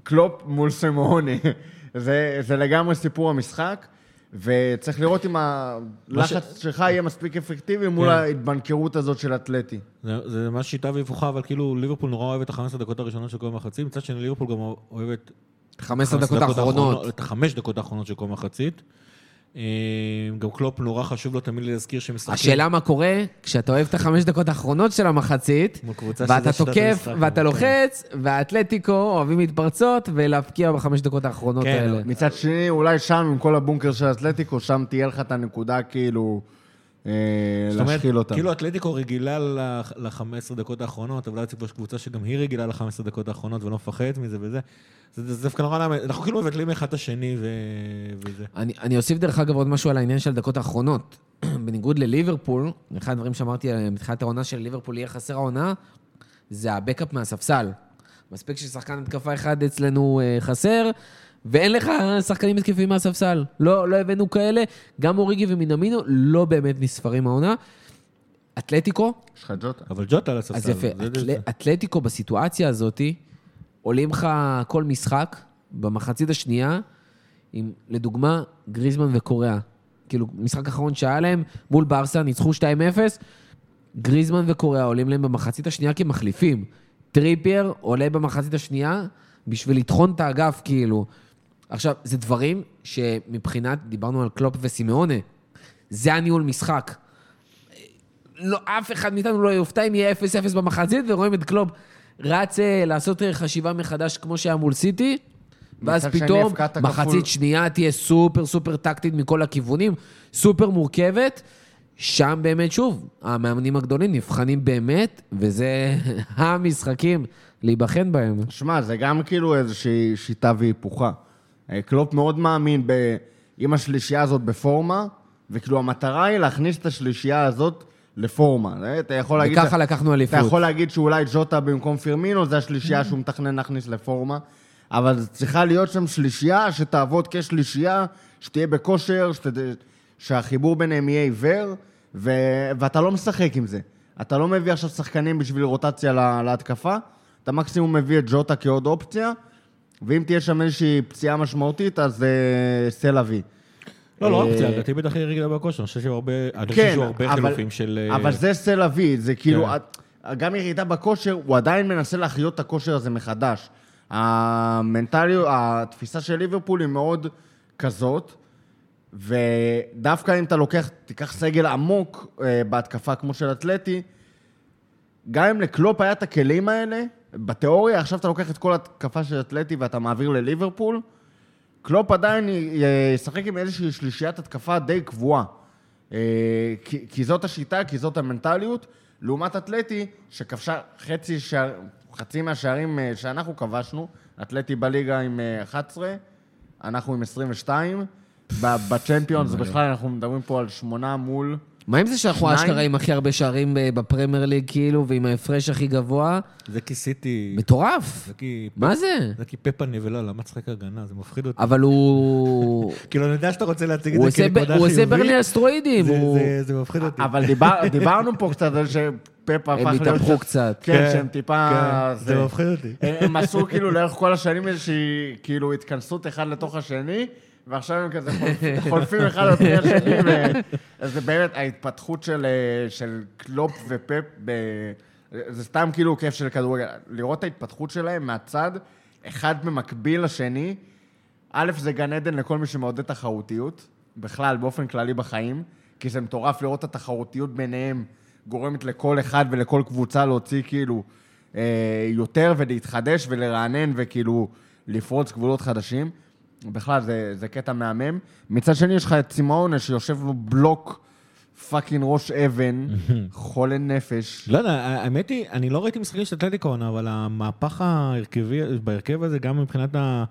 קלופ מול סמוני. זה, זה לגמרי סיפור המשחק, וצריך לראות אם הלחץ שלך יהיה מספיק אפקטיבי מול כן. ההתבנקרות הזאת של אתלטי. זה, זה ממש שיטה והיפוכה, אבל כאילו ליברפול נורא אוהבת את ה-15 דקות הראשונות של כל מחצית, מצד שני ליברפול גם אוהבת 15 דקות האחרונות. את החמש דקות האחרונות של כל מחצית. אה, גם קלופ נורא חשוב לו תמיד להזכיר שמשחקים... השאלה מה קורה כשאתה אוהב את החמש דקות האחרונות של המחצית, ואתה תוקף, ואתה. לוחץ, והאתלטיקו אוהבים להתפרצות ולהבקיע בחמש דקות האחרונות כן, האלה. מצד שני, אולי שם, עם כל הבונקר של אתלטיקו, שם תהיה לך את הנקודה כאילו להשחיל אותה. כאילו אתלטיקו רגילה ל-15 דקות האחרונות, אבל אצל קבוצה שגם היא רגילה ל-15 דקות האחרונות ולא מפחדת מזה וזה. זה דווקא נורא למה, אנחנו כאילו מבטלים אחד את השני ו... וזה. אני, אני אוסיף דרך אגב עוד משהו על העניין של הדקות האחרונות. בניגוד לליברפול, אחד הדברים שאמרתי אה, מתחילת העונה של ליברפול יהיה חסר העונה, זה הבקאפ מהספסל. מספיק ששחקן התקפה אחד אצלנו אה, חסר, ואין לך שחקנים התקפיים מהספסל. לא, לא הבאנו כאלה, גם אוריגי ומינמינו לא באמת נספרים העונה. אתלטיקו, יש לך ג'וטה. אבל ג'וטה על הספסל. אז יפה, אתל... אתלטיקו בסיטואציה הזאת, עולים לך כל משחק במחצית השנייה, עם, לדוגמה, גריזמן וקוריאה. כאילו, משחק אחרון שהיה להם, מול ברסה, ניצחו 2-0, גריזמן וקוריאה עולים להם במחצית השנייה כמחליפים. טריפייר עולה במחצית השנייה בשביל לטחון את האגף, כאילו. עכשיו, זה דברים שמבחינת, דיברנו על קלופ וסימאונה, זה הניהול משחק. לא, אף אחד מאיתנו לא יופתע אם יהיה 0-0 במחצית, ורואים את קלופ רץ לעשות חשיבה מחדש כמו שהיה מול סיטי, ואז פתאום מחצית כפול. שנייה תהיה סופר סופר טקטית מכל הכיוונים, סופר מורכבת. שם באמת, שוב, המאמנים הגדולים נבחנים באמת, וזה המשחקים להיבחן בהם. שמע, זה גם כאילו איזושהי שיטה והיפוכה. אה, קלופ מאוד מאמין ב... עם השלישייה הזאת בפורמה, וכאילו המטרה היא להכניס את השלישייה הזאת לפורמה. אה, אתה יכול להגיד... וככה לקחנו אתה אליפות. יכול להגיד שאולי ג'וטה במקום פירמינו, זה השלישייה שהוא מתכנן להכניס לפורמה, אבל צריכה להיות שם שלישייה שתעבוד כשלישייה, שתהיה בכושר, שת... שהחיבור ביניהם יהיה עיוור, ו... ואתה לא משחק עם זה. אתה לא מביא עכשיו שחקנים בשביל רוטציה לה... להתקפה, אתה מקסימום מביא את ג'וטה כעוד אופציה, ואם תהיה שם איזושהי פציעה משמעותית, אז אה, סל אבי. לא, לא רק אה, פציעה, לדעתי בטח היא רגילה בכושר, אני חושב שהוא הרבה, אני חושב כן, שהוא הרבה חילופים של... אה, אבל זה סל אבי, זה כאילו, כן. גם ירידה בכושר, הוא עדיין מנסה להחיות את הכושר הזה מחדש. המנטליות, התפיסה של ליברפול היא מאוד כזאת, ודווקא אם אתה לוקח, תיקח סגל עמוק בהתקפה כמו של אתלטי, גם אם לקלופ היה את הכלים האלה, בתיאוריה, עכשיו אתה לוקח את כל התקפה של אתלטי ואתה מעביר לליברפול, קלופ עדיין ישחק עם איזושהי שלישיית התקפה די קבועה. אה, כי, כי זאת השיטה, כי זאת המנטליות, לעומת אתלטי, שכבשה חצי שער, חצי מהשערים אה, שאנחנו כבשנו, אתלטי בליגה עם אה, 11, אנחנו עם 22. ב- בצ'מפיונס בכלל אנחנו מדברים פה על שמונה מול... מה עם זה שאנחנו? אשכרה עם הכי הרבה שערים ב- בפרמייר ליג, כאילו, ועם ההפרש הכי גבוה? זה כי סיטי... מטורף. זה כי... מה זה? זה כי פפה נבלה, למה תשחק הגנה? זה מפחיד אותי. אבל הוא... כאילו, אני יודע שאתה רוצה להציג את הוא זה כנקודה הוא עושה חיובית. ברני על סטרואידים. זה- מפחיד אותי. אבל דיבר, דיברנו פה קצת על שפפ הפך הם להיות... התהפכו קצת. כן, שהם טיפה... כן, זה מפחיד אותי. הם הם עשו כאילו לאורך כל השנים איזושהי כאילו התכנסות אחד לתוך השני, ועכשיו הם כזה חולפ- חולפים אחד על פני השני, ו- זה באמת ההתפתחות של, אה, של קלופ ופפ, ב... זה סתם כאילו כיף של כדורגל. לראות את ההתפתחות שלהם מהצד, אחד במקביל לשני, א', זה גן עדן לכל מי שמעודד תחרותיות, בכלל, באופן כללי בחיים, כי זה מטורף לראות את התחרותיות ביניהם, גורמת לכל אחד ולכל קבוצה להוציא כאילו אה, יותר ולהתחדש ולרענן וכאילו לפרוץ גבולות חדשים. בכלל, זה, זה קטע מהמם. מצד שני, יש לך את סימאונה שיושב לו בלוק fucking ראש אבן, חולה נפש. לא יודע, האמת היא, אני לא ראיתי משחקים של אתלטיקו עונה, אבל המהפך ההרכבי, בהרכב הזה, גם מבחינת ה-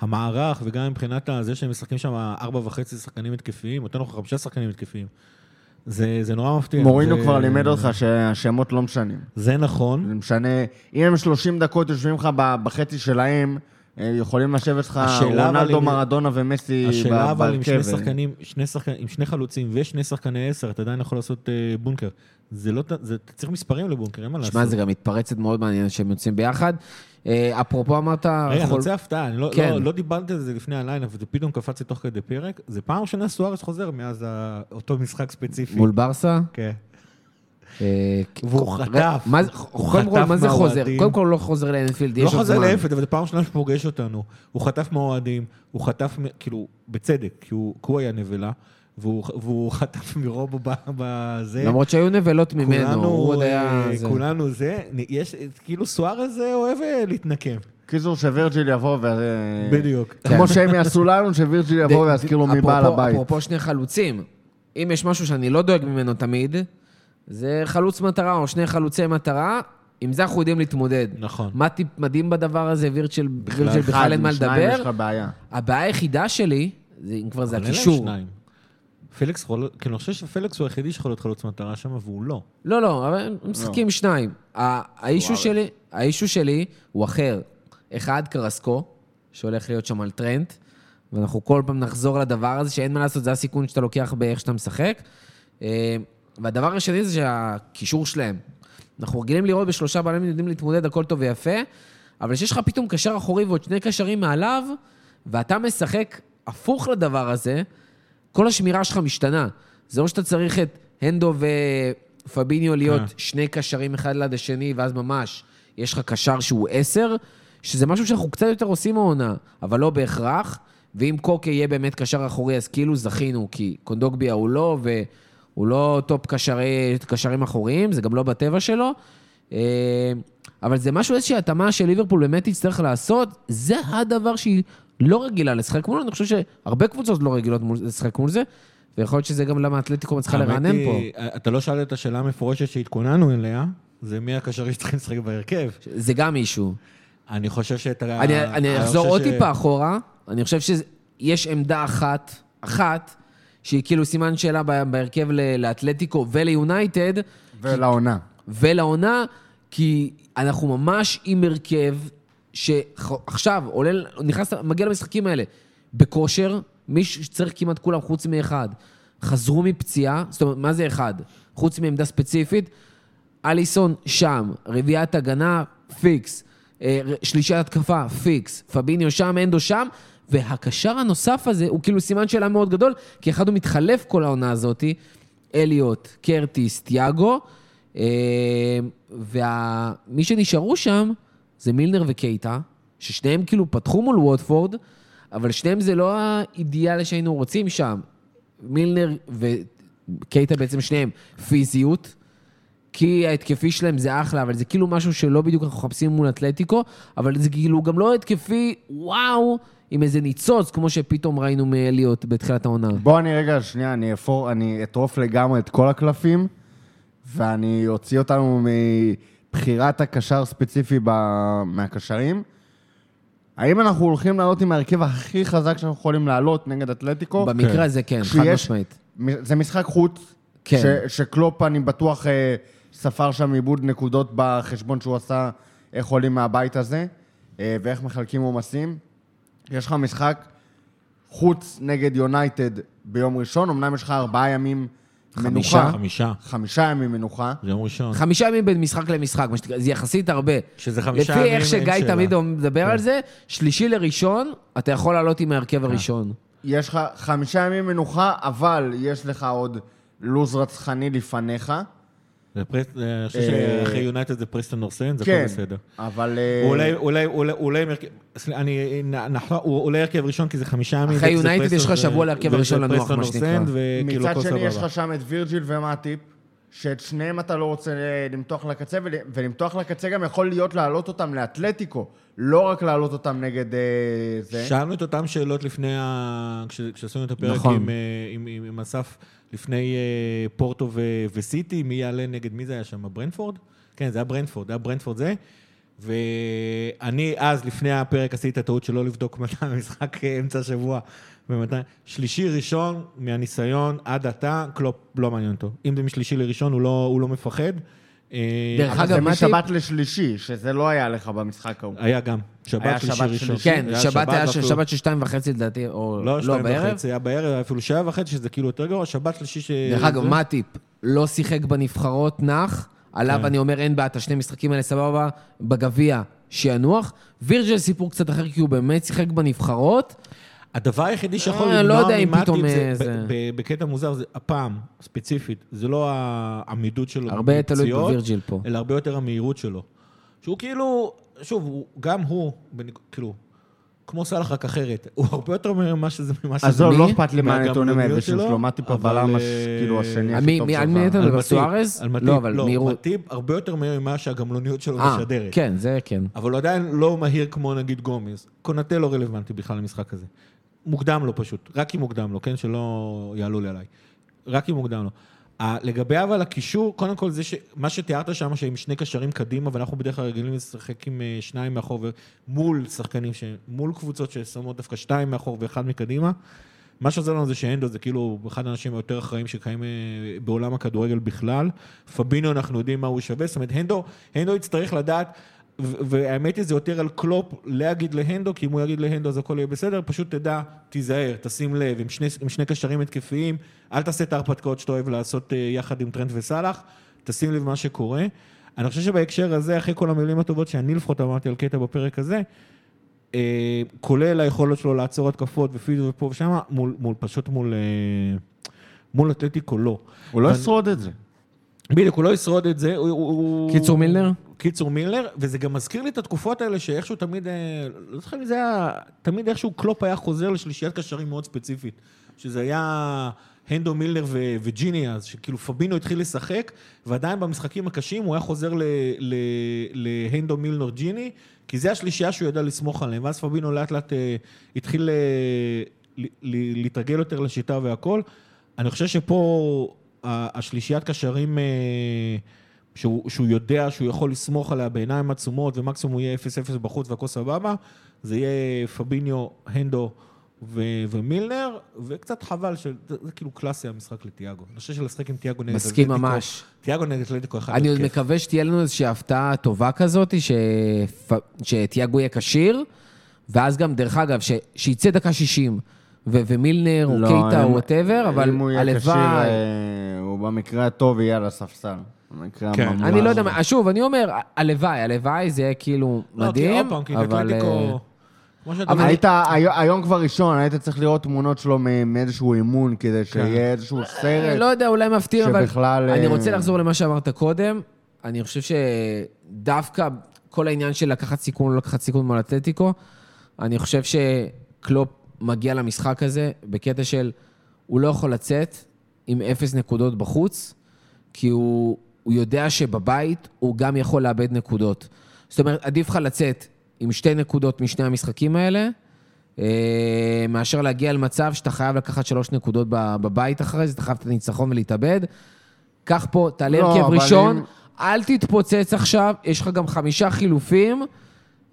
המערך וגם מבחינת זה שהם משחקים שם ארבע וחצי שחקנים התקפיים, יותר נכון חמישה שחקנים התקפיים. זה, זה נורא מפתיע. מוריניו זה- כבר לימד אותך שהשמות לא משנים. זה נכון. זה משנה, אם הם 30 דקות יושבים לך בחצי שלהם, יכולים לשבת לך אבל רונלדו, מרדונה ומסי ב- השאלה אבל עם שני. שחקנים, שני שחקנים, עם שני חלוצים ושני שחקני עשר, אתה עדיין יכול לעשות אה, בונקר. זה לא, זה, אתה צריך מספרים לבונקר, אין מה לעשות. שמע, זה גם מתפרצת מאוד מעניינת שהם יוצאים ביחד. אה, אפרופו אמרת... רגע, אני רוצה הפתעה, אני לא, כן. לא, לא דיברתי על זה לפני הלילה, וזה פתאום קפץ לי תוך כדי פרק. זה פעם ראשונה סוארס חוזר מאז ה- אותו משחק ספציפי. מול ברסה. כן. אה, והוא חטף. מה זה- הוא קודם כל, מה זה חוזר? קודם כל הוא לא חוזר לאנפילד, לא יש עוד חוזר זמן. לאפס, אבל זו פעם ראשונה שפוגש אותנו. הוא חטף מהאוהדים, הוא חטף, כאילו, בצדק, כי הוא, היה נבלה, והוא, והוא חטף מרובו בזה. למרות שהיו נבלות ממנו, כולנו, הוא עוד היה... אה, זה. כולנו זה, יש, כאילו סוארז אה, אוהב להתנקם. קיצור, שווירג'יל יבוא ו... בדיוק. כמו שהם יעשו לנו, שווירג'יל יבוא ויזכיר לו מי אפרופו- בעל הבית. אפרופו שני חלוצים, אם יש משהו שאני לא דואג ממנו תמיד, זה חלוץ מטרה או שני חלוצי מטרה, עם זה אנחנו יודעים להתמודד. נכון. מה טיפ מדהים בדבר הזה, וירג'יל אחד בכלל אין מה משניים יש לדבר. לך בעיה. הבעיה היחידה שלי, זה- אם כבר זה הקישור. פליקס יכול, כאילו, אני חושב שפליקס הוא היחידי שיכול להיות חלוץ מטרה שם, והוא לא. לא, לא, אבל הם משחקים עם שניים. האישו שלי, האישו שלי הוא אחר. אחד, קרסקו, שהולך להיות שם על טרנט, ואנחנו כל פעם נחזור לדבר הזה, שאין מה לעשות, זה הסיכון שאתה לוקח באיך שאתה משחק. אה, והדבר השני זה שהקישור שלהם. אנחנו רגילים לראות בשלושה בעלים יודעים להתמודד, הכל טוב ויפה, אבל כשיש לך פתאום קשר אחורי ועוד שני קשרים מעליו, ואתה משחק הפוך לדבר הזה, כל השמירה שלך משתנה. זה לא שאתה צריך את הנדו ופביניו להיות כן. שני קשרים אחד ליד השני, ואז ממש יש לך קשר שהוא עשר, שזה משהו שאנחנו קצת יותר עושים העונה, אבל לא בהכרח. ואם קוקה יהיה באמת קשר אחורי, אז כאילו זכינו, כי קונדוגביה הוא לא, והוא לא top קשרי, קשרים אחוריים, זה גם לא בטבע שלו. אה, אבל זה משהו, איזושהי התאמה שליברפול באמת תצטרך לעשות, זה הדבר שהיא לא רגילה לשחק מולו, אני חושב שהרבה קבוצות לא רגילות לשחק מול זה, ויכול להיות שזה גם למה אתלטיקו האמת לרענן פה. אתה לא שאלת את השאלה המפורשת שהתכוננו אליה, זה מי הקשרים שצריכים לשחק בהרכב. זה גם issue. אני חושב שאת ה... אני, אני אחזור עוד ש- טיפה אחורה, אני חושב שיש עמדה אחת, אחת, שהיא כאילו סימן שאלה בה- בהרכב לאתלטיקו וליונייטד, ולעונה. ולעונה, כי אנחנו ממש עם הרכב שעכשיו עולה, נכנס, מגיע למשחקים האלה בכושר, מי שצריך כמעט כולם חוץ מאחד. חזרו מפציעה, זאת אומרת, מה זה אחד? חוץ מעמדה ספציפית, אליסון שם, רביעיית הגנה, fix. אה, שלישת התקפה, fix. פביניו שם, הנדו שם. והקשר הנוסף הזה הוא כאילו סימן שאלה מאוד גדול, כי אחד הוא מתחלף כל העונה הזאתי, אליוט, קרטיס, תיאגו, אה, ומי שנשארו שם זה מילנר וקייטה, ששניהם כאילו פתחו מול ווטפורד, אבל שניהם זה לא האידיאל שהיינו רוצים שם. מילנר וקייטה בעצם שניהם פיזיות, כי ההתקפי שלהם זה אחלה, אבל זה כאילו משהו שלא בדיוק אנחנו מחפשים מול אתלטיקו, אבל זה כאילו גם לא התקפי, וואו, עם איזה ניצוץ, כמו שפתאום ראינו מאליוט בתחילת העונה. בוא אני רגע, שנייה, אני אפור, אני אטרוף לגמרי את כל הקלפים, ואני אוציא אותנו בחירת הקשר ספציפי ב... מהקשרים. האם אנחנו הולכים לעלות עם ההרכב הכי חזק שאנחנו יכולים לעלות נגד אתלטיקו? במקרה הזה כן, חד כשיש- משמעית. מ- זה משחק חוץ, כן. ש, שקלופ, אני בטוח, אה, ספר שם עיבוד נקודות בחשבון שהוא עשה, איך עולים מהבית הזה, אה, ואיך מחלקים עומסים. יש לך משחק חוץ נגד יונייטד ביום ראשון, אמנם יש לך ארבעה ימים חמישה. מנוחה. חמישה. חמישה ימים מנוחה. זה יום ראשון. חמישה ימים בין משחק למשחק, זה יחסית הרבה. שזה חמישה לפי ימים, איך אין שגיא שאלה. תמיד מדבר כן. על זה, שלישי לראשון, אתה יכול לעלות עם ההרכב הראשון. יש לך חמישה ימים מנוחה, אבל יש לך עוד לו"ז רצחני לפניך. זה פרס- אני חושב אה, שאחרי יונייטד זה פרסטון נורסן, זה כן, הכל בסדר. אבל... אה, הוא אולי, אולי, אולי, אולי, אני, נ- נח- הוא עולה הרכב ראשון כי זה חמישה ימים. אחרי יונייטד יש לך שבוע להרכב הראשון לנוח, מה שנקרא. מצד שני, יש. לך שם את וירג'יל ומטיפ, שאת שניהם אתה לא רוצה אה, למתוח לקצה, ול- ולמתוח לקצה גם יכול להיות להעלות אותם לאתלטיקו, לא רק להעלות אותם נגד אה, זה. שאלנו את אותן שאלות לפני ה... כש- כשעשינו את הפרק נכון. עם, אה, עם, עם, עם אסף, לפני אה, פורטו ו- וסיטי, מי יעלה נגד מי זה היה שם? ברנפורד? כן, זה היה ברנפורד, זה היה ברנפורד זה. ואני אז, לפני הפרק, עשיתי את הטעות שלא לבדוק מתי המשחק אמצע השבוע ומתי. שלישי, ראשון, מהניסיון עד עתה, קלופ לא מעניין אותו. אם זה משלישי לראשון, הוא לא, הוא לא מפחד. אה, דרך אגב, זה מטיפ- משבת לשלישי, שזה לא היה לך במשחק ההוא. היה גם. שבת, היה שלישי, שבת, ראשון. שלישי. כן, היה שבת היה ואפילו- שבת של שתיים וחצי לדעתי, או לא, לא שתיים בערב. וחצי, היה בערב, היה אפילו שעה וחצי, שזה כאילו יותר גרוע, שבת שלישי ש... דרך אגב, זה- מטיפ לא שיחק בנבחרות, נח, עליו כן. אני אומר אין בעיה, את השני משחקים האלה סבבה, בגביע, שינוח. וירג'ל סיפור קצת אחר, כי הוא באמת שיחק בנבחרות. הדבר היחידי שיכול אה, לא למנוע יודע אם ממטיפ פתאום, זה, אה, זה- ב- ב- בקטע מוזר, זה הפעם, ספציפית, זה לא העמידות שלו הרבה תלוי בווירג'יל פה. אלא הרבה יותר המהירות שלו. שהוא כאילו, שוב, הוא, גם הוא, כאילו, כמו סאלח רק אחרת, הוא הרבה יותר ממה שזה, ממה שזה. עזוב? לא אכפת לי מהנתונים היבשים שלו, אבל, הבלם, הש- אה, כאילו, השני הכי טוב שלך. על מי אתה מדבר? סוארז? על מטיפ, לא, אבל לא. מטיפ הרבה יותר מהיר ממה שהגמלוניות שלו אה, משדרת. כן, זה כן. אבל הוא עדיין לא מהיר כמו נגיד גומז. קונטה לא רלוונטי בכלל למשחק הזה. מוקדם לו פשוט, רק אם מוקדם לו, כן? שלא יעלו לי עליי. רק אם מוקדם לו. לגבי אבל הקישור, קודם כל זה ש... מה שתיארת שם, שעם שני קשרים קדימה, ואנחנו בדרך כלל רגילים לשחק עם אה, שניים מאחור, ומול שחקנים, ש... מול קבוצות ששמות דווקא שתיים מאחור ואחד מקדימה. מה שעוזר לנו זה שהנדו זה כאילו אחד האנשים היותר אחראים שקיימים אה, בעולם הכדורגל בכלל. פבינו, אנחנו יודעים מה הוא שווה, זאת אומרת, הנדו, הנדו יצטרך לדעת, והאמת היא זה יותר על קלופ להגיד להנדו, כי אם הוא יגיד להנדו אז הכל יהיה בסדר, פשוט תדע, תיזהר, תשים לב, עם שני, עם שני קשרים התקפיים, אל תעשה את ההרפתקאות שאתה אוהב לעשות אה, יחד עם טרנד וסאלח, תשים לב מה שקורה. אני חושב שבהקשר הזה, אחרי כל המילים הטובות שאני לפחות אמרתי על קטע בפרק הזה, אה, כולל היכולת שלו לעצור התקפות ופיזו ופה ושם, מול, מול, פשוט מול, אה, מול אתלטיקו לא. הוא לא ואני- ישרוד את זה. בדיוק, הוא לא ישרוד את זה. הוא- קיצור מילנר? קיצור מילנר, וזה גם מזכיר לי את התקופות האלה שאיכשהו תמיד, אה, לא זוכר אם זה היה, תמיד איכשהו קלופ היה חוזר לשלישיית קשרים מאוד ספציפית. שזה היה הנדו מילנר ו- וג'יני אז, שכאילו פבינו התחיל לשחק, ועדיין במשחקים הקשים הוא היה חוזר ל- ל- להנדו מילנר ג'יני, כי זה השלישייה שהוא ידע לסמוך עליהם, ואז פבינו לאט לאט אה, התחיל אה, ל- ל- להתרגל יותר לשיטה והכל. אני חושב שפה השלישיית קשרים... שהוא, שהוא יודע שהוא יכול לסמוך עליה בעיניים עצומות, ומקסימום הוא יהיה 0-0 בחוץ והכל סבבה, זה יהיה פביניו, הנדו ו- ומילנר, וקצת חבל, של, זה, זה כאילו קלאסי המשחק לטיאגו. אני חושב שלשחק עם טיאגו נגד מסכים ממש. טיאגו נגד אתלטיקו אחד אני עוד. מקווה שתהיה לנו איזושהי הפתעה טובה כזאת, שפ- שתיאגו יהיה כשיר, ואז גם, דרך אגב, ש- שיצא דקה 60, ו- ומילנר או לא, קייטה אם- או whatever, אבל אם הוא יהיה כשיר, הלוואי... אה, הוא במקרה הטוב יהיה על הספסל. כן. אני לא יודע, מה- שוב, אני אומר, הלוואי, הלוואי, זה יהיה כאילו לא, כי מדהים, עוד פעם, כי אבל... אה, אתלטיקו... כמו שאתה אבל היית, הי- היום כבר ראשון, היית צריך לראות תמונות שלו מאיזשהו אימון, כדי שיהיה איזשהו אה, סרט. לא יודע, אולי מפתיע, אבל... שבכלל, אני אה, רוצה לחזור למה שאמרת קודם. אני חושב שדווקא כל העניין של לקחת סיכון לא לקחת סיכון מול אתלטיקו, אני חושב שקלופ מגיע למשחק הזה בקטע של הוא לא יכול לצאת עם אפס נקודות בחוץ, כי הוא, הוא יודע שבבית הוא גם יכול לאבד נקודות. זאת אומרת, עדיף לך לצאת עם שתי נקודות משני המשחקים האלה, אה, מאשר להגיע למצב שאתה חייב לקחת שלוש נקודות בבית אחרי זה, אתה חייב את הניצחון ולהתאבד. קח פה, תעלה לא, הרכב אבל ראשון, אם- אל תתפוצץ עכשיו, יש לך גם חמישה חילופים.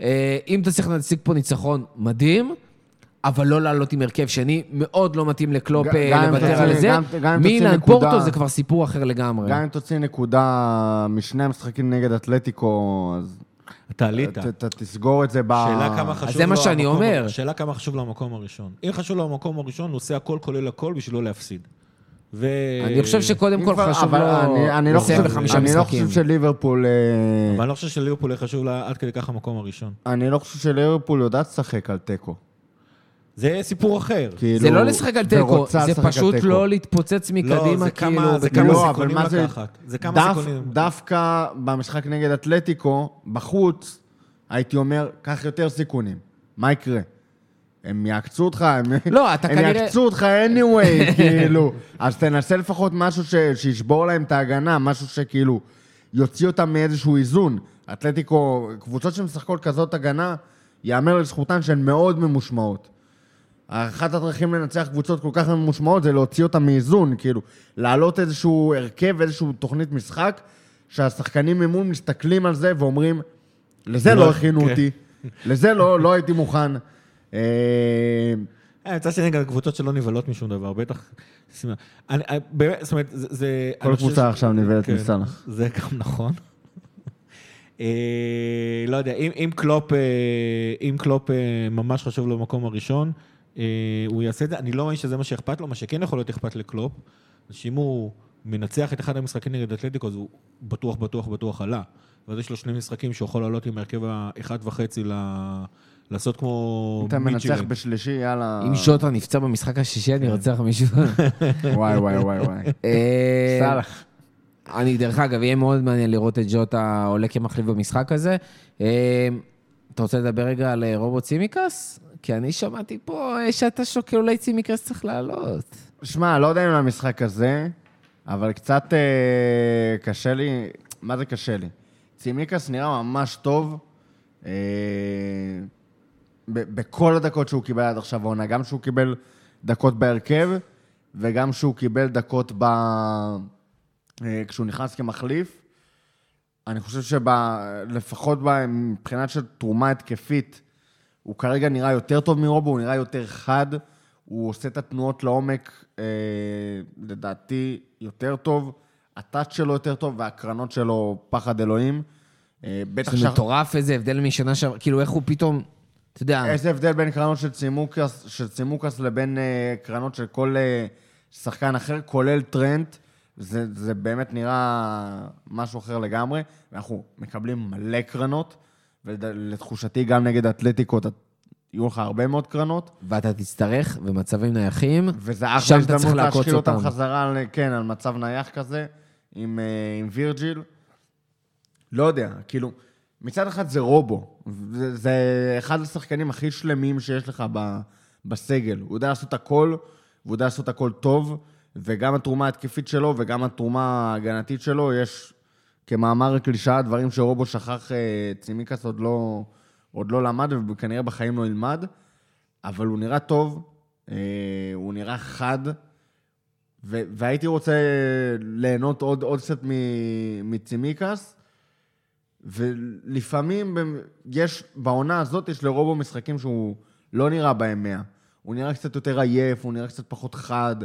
אה, אם תצליח להציג פה ניצחון, מדהים. אבל לא לעלות עם הרכב שני, מאוד לא מתאים לקלופ אה, לוותר על זה. גם- גם אם תוציא מילאן פורטו זה כבר סיפור אחר לגמרי. גם אם תוציא נקודה משני המשחקים נגד אתלטיקו, אז אתה עלית. ת- תסגור את זה ב... שאלה כמה חשוב לו זה מה שאני אומר. שאלה כמה חשוב לו המקום הראשון. אם חשוב לו המקום הראשון, הוא עושה הכל כולל הכל בשביל לא להפסיד. ו... אני חושב שקודם כל כבר- חשוב אבל לו לא לסיים חושב- בחמישה אני לא משחקים. חושב שליברפול... אה, אבל אני לא חושב שליברפול יהיה חשוב לה עד כדי כך המקום הראשון. אני לא חושב שליברפול יודעת לשחק על תיקו. זה סיפור אחר. כאילו, זה לא לשחק על תיקו, ורוצה זה לשחק על פשוט תיקו. לא להתפוצץ מקדימה, זה כמה- כאילו... זה בטירוף. כמה לא, אבל סיכונים מה זה- לקחת. זה כמה דף- סיכונים. דווקא במשחק נגד אתלטיקו, בחוץ, הייתי אומר, קח יותר סיכונים. מה יקרה? הם יעקצו אותך, הם, לא, אתה הם כנראה- יעקצו אותך anyway, כאילו. אז תנסה לפחות משהו ש, שישבור להם את ההגנה, משהו שכאילו יוציא אותם מאיזשהו איזון. אתלטיקו, קבוצות שמשחקות כזאת הגנה, יאמר לזכותן שהן מאוד ממושמעות. אחת הדרכים לנצח קבוצות כל כך ממושמעות זה להוציא אותן מאיזון, כאילו, להעלות איזשהו הרכב, איזשהו תוכנית משחק, שהשחקנים ממול מסתכלים על זה ואומרים, לזה לא- לא הכינו כן. אותי, לזה לא, לא הייתי מוכן. אה, אה, מצד שני, גם קבוצות שלא נבהלות משום דבר, בטח. אני, אני, באמת, זאת אומרת, זה... כל קבוצה ש- עכשיו נבהלת כן, מסאלח. זה גם נכון. אה, לא יודע, אם, אם קלופ, אה, אם קלופ אה, ממש חשוב לו במקום הראשון, אה, הוא יעשה את זה. אני לא מאמין שזה מה שאכפת לו, מה שכן יכול להיות אכפת לקלופ, זה שאם הוא מנצח את אחד המשחקים נגד אתלטיקו, אז הוא בטוח, בטוח, בטוח עלה. ואז יש לו שני משחקים שהוא יכול לעלות עם ההרכב האחד וחצי ל... לעשות כמו... אם אתה מנצח. בשלישי, יאללה. אם ז'וטה נפצע במשחק השישי, אני ארצח מישהו. וואי, וואי, וואי, וואי. אה, סאלח. אני, דרך אגב, יהיה מאוד מעניין לראות את ג'וטה עולה כמחליף במשחק הזה. אה, אתה רוצה לדבר רגע על אה, רובוט צימקס? כי אני שמעתי פה אה, שאתה שוקל אולי צימקס צריך לעלות. שמע, לא יודע אם למשחק הזה, אבל קצת אה, קשה לי, מה זה קשה לי? צימיקס נראה ממש טוב אה, ב- בכל הדקות שהוא קיבל עד עכשיו העונה, גם שהוא קיבל דקות בהרכב, וגם שהוא קיבל דקות ב... אה, כשהוא נכנס כמחליף. אני חושב שלפחות מבחינת של תרומה התקפית, הוא כרגע נראה יותר טוב מרובו, הוא נראה יותר חד, הוא עושה את התנועות לעומק, אה, לדעתי, יותר טוב. הטאץ' שלו יותר טוב, והקרנות שלו פחד אלוהים. אה, בטח זה מטורף איזה הבדל משנה שעברה, כאילו איך הוא פתאום, אתה יודע, איזה הבדל בין קרנות של צימוקס, של צימוקס לבין אה, קרנות של כל אה, שחקן אחר, כולל טרנט. זה, זה באמת נראה משהו אחר לגמרי. ואנחנו מקבלים מלא קרנות, ולתחושתי גם נגד האתלטיקו אתה- יהיו לך הרבה מאוד קרנות. ואתה תצטרך במצבים נייחים, וזה שם אחלה אתה צריך הזדמנות להשחיל אותם. חזרה, כן, על מצב נייח כזה, עם, אה, עם וירג'יל. לא יודע, כאילו, מצד אחד זה רובו. זה, זה אחד השחקנים הכי שלמים שיש לך ב, בסגל. הוא יודע לעשות הכל, והוא יודע לעשות הכל טוב, וגם התרומה ההתקפית שלו וגם התרומה ההגנתית שלו, יש כמאמר הקלישאה דברים שרובו שכח, אה, צימקס עוד לא, עוד לא למד, וכנראה בחיים לא ילמד, אבל הוא נראה טוב, אה, הוא נראה חד, ו- והייתי רוצה ליהנות עוד, עוד קצת מ- מצימקס, ולפעמים יש, בעונה הזאת יש לרובו משחקים שהוא לא נראה בהם 100. הוא נראה קצת יותר עייף, הוא נראה קצת פחות חד,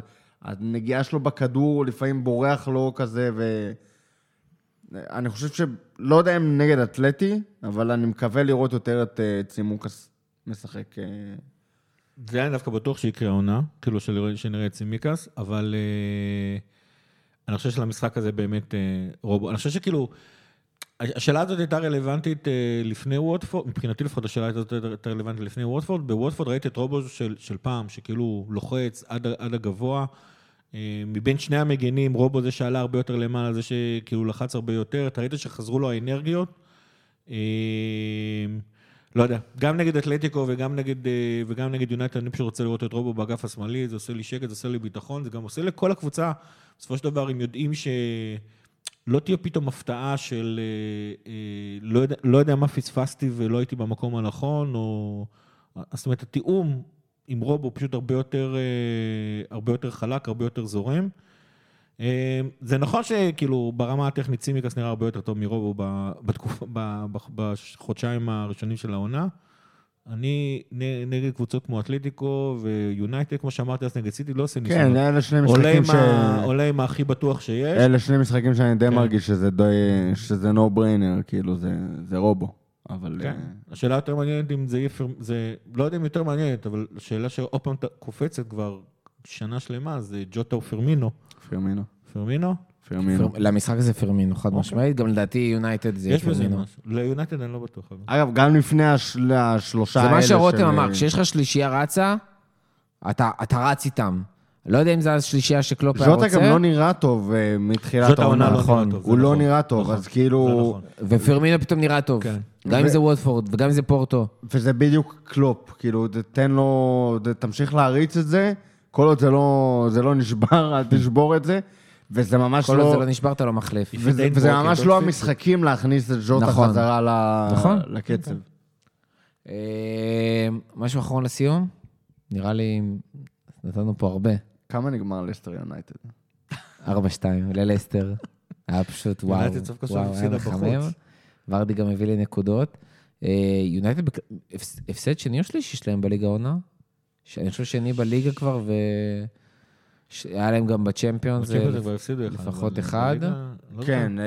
הנגיעה שלו בכדור לפעמים בורח לו כזה, ו... אני חושב ש... לא יודע אם נגד אתלטי, אבל אני מקווה לראות יותר את אה, צימוקס משחק. אה, זה אני דווקא בטוח שיקרה עונה, כאילו שנראה את סימיקס, אבל אה, אני חושב שלמשחק הזה באמת אה, רובו, אני חושב שכאילו, השאלה הזאת הייתה רלוונטית אה, לפני ווטפורד, מבחינתי לפחות השאלה הזאת הייתה רלוונטית לפני ווטפורד, בווטפורד ראיתי את רובו של, של פעם, שכאילו לוחץ עד, עד הגבוה, אה, מבין שני המגנים, רובו זה שעלה הרבה יותר למעלה, זה שכאילו לחץ הרבה יותר, אתה ראית שחזרו לו האנרגיות. אה, לא יודע, גם נגד אתלטיקו וגם נגד, אה, וגם נגד יונייטד, אני פשוט רוצה לראות את רובו באגף השמאלי, זה עושה לי שקט, זה עושה לי ביטחון, זה גם עושה לכל הקבוצה. בסופו של דבר, הם יודעים שלא תהיה פתאום הפתעה של אה, אה, לא יודע, לא יודע מה פספסתי ולא הייתי במקום הנכון, או... זאת אומרת, התיאום עם רובו פשוט הרבה יותר, אה, הרבה יותר חלק, הרבה יותר זורם. אה, זה נכון שכאילו ברמה הטכנית סימיקס נראה הרבה יותר טוב מרובו בתקופ- בחודשיים הראשונים של העונה. אני נגד קבוצות כמו אתלטיקו ויונייטד, כמו שאמרתי אז נגד סיטי, לא עושה כן, ניסיון. אלה שני משחקים ש... עולה עם הכי בטוח שיש. אלה שני משחקים שאני די כן. מרגיש שזה no brainer, כאילו, זה רובו. אבל... כן. אה, השאלה יותר מעניינת אם זה יהיה, פר- זה, לא יודע אם יותר מעניינת, אבל השאלה שעוד פעם קופצת כבר שנה שלמה, זה ג'וטה ופרמינו. פרמינו. פרמינו? פרמינו. פר- למשחק הזה פרמינו, חד משמעית. גם לדעתי יונייטד זה יש בזה פרמינו. משהו. ליונייטד אני לא בטוח. אבל. אגב, גם לפני השל- השלושה זה האלה מה שרותם של- אמר, כשיש לך שלישייה רצה, אתה אתה רץ איתם. לא יודע אם זו השלישייה שקלופ היה ז'וטה רוצה. גם לא נראה טוב אה, מתחילת זאת העונה. לא נכון. נראה טוב. זה הוא לא נכון. נראה טוב, נכון. אז כאילו... זה נכון. ופרמינו פתאום נראה טוב. גם אם זה וודפורד וגם אם זה פורטו. וזה בדיוק קלופ, כאילו, תן לו, תמשיך להריץ את זה, כל עוד זה לא, זה לא נשבר, אל תשבור את זה, וזה ממש כל עוד לא... זה לא נשבר, אתה לא מחליף. וזה, וזה ממש לא. המשחקים להכניס את ז'וטה נכון. חזרה ל- נכון. לקצב. אה, משהו אחרון לסיום? נראה לי נתנו פה הרבה. כמה נגמר לסטר יונייטד? 4-2 ללסטר. היה פשוט וואו. כל וואו, היה מחמם. ורדי גם הביא לי נקודות. אה, יונייטד, הפסד שני או שלישי שלהם בליגה העונה? אני חושב שני בליגה כבר, והיה להם גם בצ'מפיונס. אה. לפחות אבל אחד. לא כן, אה,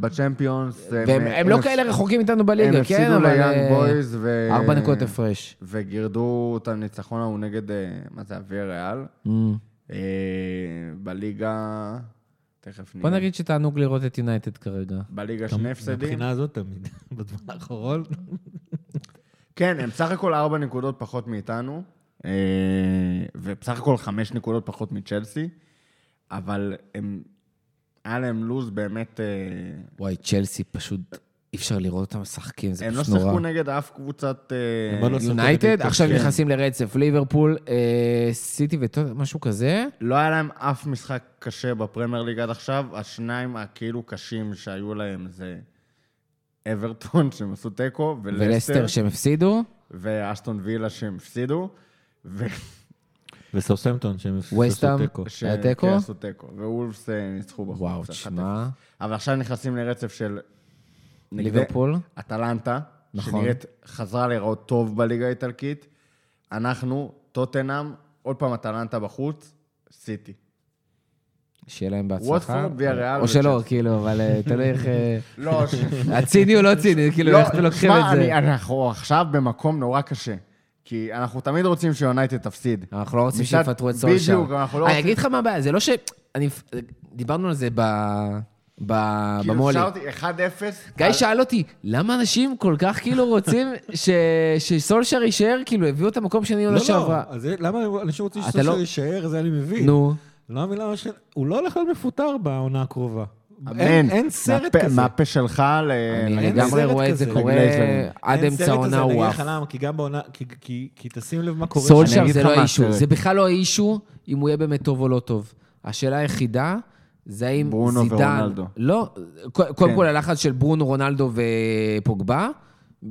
בצ'מפיונס... והם הם לא כאלה רחוקים איתנו בליגה, כן? הם הפסידו אבל... ליאנג בויז, ו... ארבע נקודות הפרש. וגירדו את הניצחון ההוא נגד, מה זה, אביה ריאל. Mm. בליגה... תכף נראה. בוא נגיד שתענוג לראות את יונייטד כרגע. בליגה שני הפסדים. מבחינה הזאת תמיד, בזמן האחרון. כן, הם בסך הכל ארבע נקודות פחות מאיתנו, אה, ובסך הכל חמש נקודות פחות מצ'לסי, אבל הם... היה להם לוז באמת... אה, וואי, צ'לסי פשוט, אי אפשר לראות אותם משחקים, זה הם לא פשוט נורא. שיחקו נגד אף קבוצת... אה, הם לא יונייטד, עכשיו. נכנסים לרצף, ליברפול, אה, סיטי ומשהו כזה. לא היה להם אף משחק קשה בפרמייר ליג עד עכשיו, השניים הכאילו קשים שהיו להם זה אברטון שהם עשו תיקו, ולסטר, ולסטר שהם הפסידו. ואסטון וילה שהם הפסידו, ו... וסאוסמפטון, שהם. עשו תיקו. היה תיקו? כן, עשו תיקו, ואולפס אה, ניצחו בחוץ. וואו, 1-0. תשמע, אבל עכשיו נכנסים לרצף של... ליברפול. אטלנטה, נכון. שנראית, חזרה להיראות טוב בליגה האיטלקית. אנחנו, טוטנאם, עוד פעם אטלנטה בחוץ, סיטי. שיהיה להם בהצלחה. ווטפורד, ויה ריאל או שלא. כאילו, אבל אה, תלוי איך... אה, לא, הציני הוא לא ציני, כאילו, לא, איך אתם לוקחים את זה. אני- אנחנו עכשיו במקום נורא קשה. כי אנחנו תמיד רוצים שיונייטד תפסיד. אנחנו לא רוצים שיפטרו את סולשר. בדיוק, אנחנו לא אני רוצים- אגיד לך מה הבעיה, זה לא ש... אני... דיברנו על זה ב... כאילו, במו"לי. אפשר אותי 1-0. גיא על- שאל אותי, למה אנשים כל כך כאילו רוצים ש... שסולשר יישאר? כאילו, הביאו את המקום שני עונה לא, שעברה. לא, אז זה- למה אנשים רוצים אתה שסושר לא- יישאר, זה אני מבין. נו. לא מבין למה ש... הוא לא הולך להיות מפוטר בעונה הקרובה. אין- אין סרט מהפה- כזה. מהפה שלך ל... אני אין לגמרי סרט רואה את. זה קורה. עד אין אמצע סרט העונה כזה, אני הוא אגיד עף. לך למה, כי גם בעונה... כי- כי- כי תשים לב מה קורה. סולשר זה לא האישו. זה בכלל לא האישו אם הוא יהיה באמת טוב או לא טוב. השאלה היחידה זה האם ברונו זידן... ורונלדו. לא, קודם קודם כן. כל הלחץ של ברונו, רונלדו ופוגבה,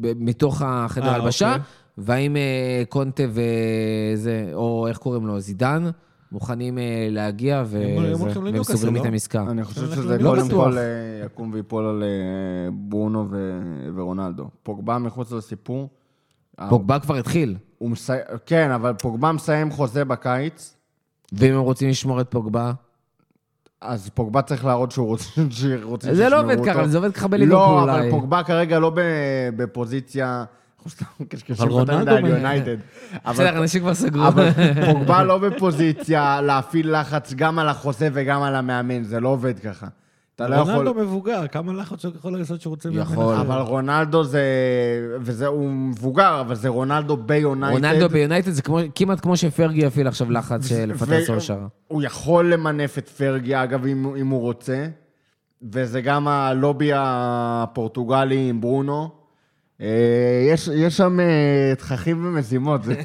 מתוך החדר אה, הלבשה, אוקיי. והאם אה, קונטה וזה, או איך קוראים לו, זידן, מוכנים אה, להגיע ו- והם סוגרים לא? איתם עסקה. אני חושב שזה לא קודם בטוח. כל אה, יקום ויפול על אה, ברונו ו- ורונלדו. פוגבה מחוץ לסיפור. פוגבה כבר התחיל, מסי... כן, אבל פוגבה מסיים חוזה בקיץ, ואם הם רוצים לשמור את פוגבה, אז פוגבה צריך להראות שהוא רוצה שרוצים זה לא עובד אותו. ככה, זה עובד ככה לא, אולי. אבל פוגבה כרגע לא ב- בפוזיציה... אנחנו סתם קשקשים אבל יותר מדי רונלדו על יונייטד. בסדר, אנשים כבר סגרו. אבל פוגבה לא בפוזיציה להפעיל לחץ גם על החוזה וגם על המאמן, זה לא עובד ככה. אתה לא יכול... רונלדו מבוגר, כמה לחץ הוא יכול לעשות שהוא רוצה... יכול. אבל רונלדו זה... וזה, הוא מבוגר, אבל זה רונלדו ביונייטד. רונלדו ביונייטד זה כמו, כמעט כמו שפרגי יפעיל עכשיו לחץ של לפטר סולשר. הוא יכול למנף את פרגי, אגב, אם, אם הוא רוצה. וזה גם הלובי הפורטוגלי עם ברונו. אה, יש, יש שם אה, תככים ומזימות, זה,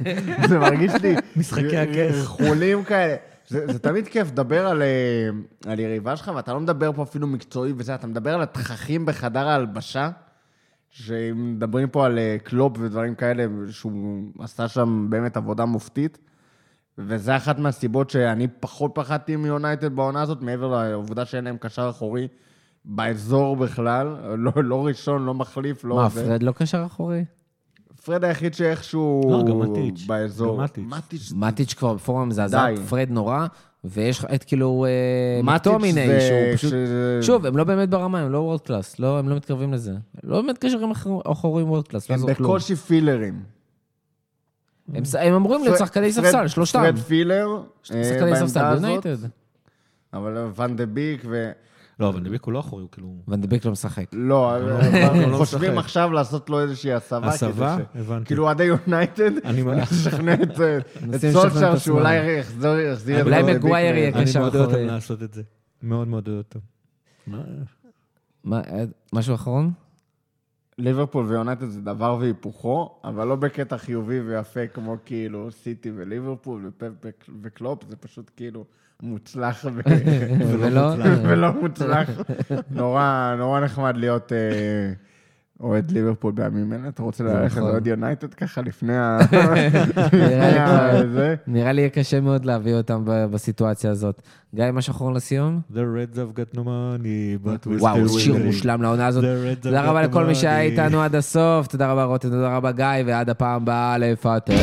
זה מרגיש לי... משחקי הכס. חולים כאלה. זה, זה תמיד כיף לדבר על, אה, על יריבה שלך, ואתה לא מדבר פה אפילו מקצועי וזה, אתה מדבר על התככים בחדר ההלבשה, שמדברים פה על אה, קלופ ודברים כאלה, שהוא עשה שם באמת עבודה מופתית. וזה אחת מהסיבות שאני פחות פחדתי מיונייטד בעונה הזאת, מעבר לעובדה שאין להם קשר אחורי באזור בכלל, לא, לא ראשון, לא מחליף, לא... מה. פרד לא קשר אחורי? פרד היחיד שאיכשהו לא, גם מטיץ'. באזור. גם מטיץ'. מטיץ'. מטיץ' כבר בפורמה מזעזעת. פרד נורא, ויש לך את כאילו אה, זה שהוא פשוט... שוב, הם לא באמת ברמה, הם לא world class, לא, הם לא מתקרבים לזה. לא באמת קשרים אחוריים world class, לא הם. בקושי filler ים. הם אמורים להיות שחקני ספסל, שלושתם. פרד filler, אה, שחקני בעמדה ספסל הזאת, ביונייטד. אבל ואן דה ביק ו... לא, אבל דביק הוא לא אחורי, הוא כאילו... ונדביק לא משחק. לא, לא, אנחנו לא חושבים. עכשיו לעשות לו איזושהי הסבה. הסבה? הבנתי. כאילו עד היונייטד, אני מה- לשכנע את את סולשר. שאולי יחזור- יחזיר את אולי מגווייר יהיה אני קשר מאוד אוהב אחורי. לעשות את זה. מאוד מאוד אוהב? מה, אה, משהו אחרון? ליברפול ויונייטד זה דבר והיפוכו, אבל לא בקטע חיובי ויפה כמו כאילו סיטי וליברפול ופפ וקלופ, זה פשוט כאילו מוצלח ולא? מוצלח. נורא נורא נחמד להיות אה, אוהד ליברפול בימים אלה. אתה רוצה ללכת נכון. לאוהד יונייטד ככה לפני ה... נראה לי יהיה קשה מאוד להביא אותם ב- בסיטואציה הזאת. גיא, משהו אחרון לסיום? The Reds have got no money, but we וואו, still שיר winning. מושלם לעונה הזאת. תודה רבה לכל מי שהיה. איתנו עד הסוף, תודה רבה רותם, תודה רבה גיא, ועד הפעם הבאה לפטר.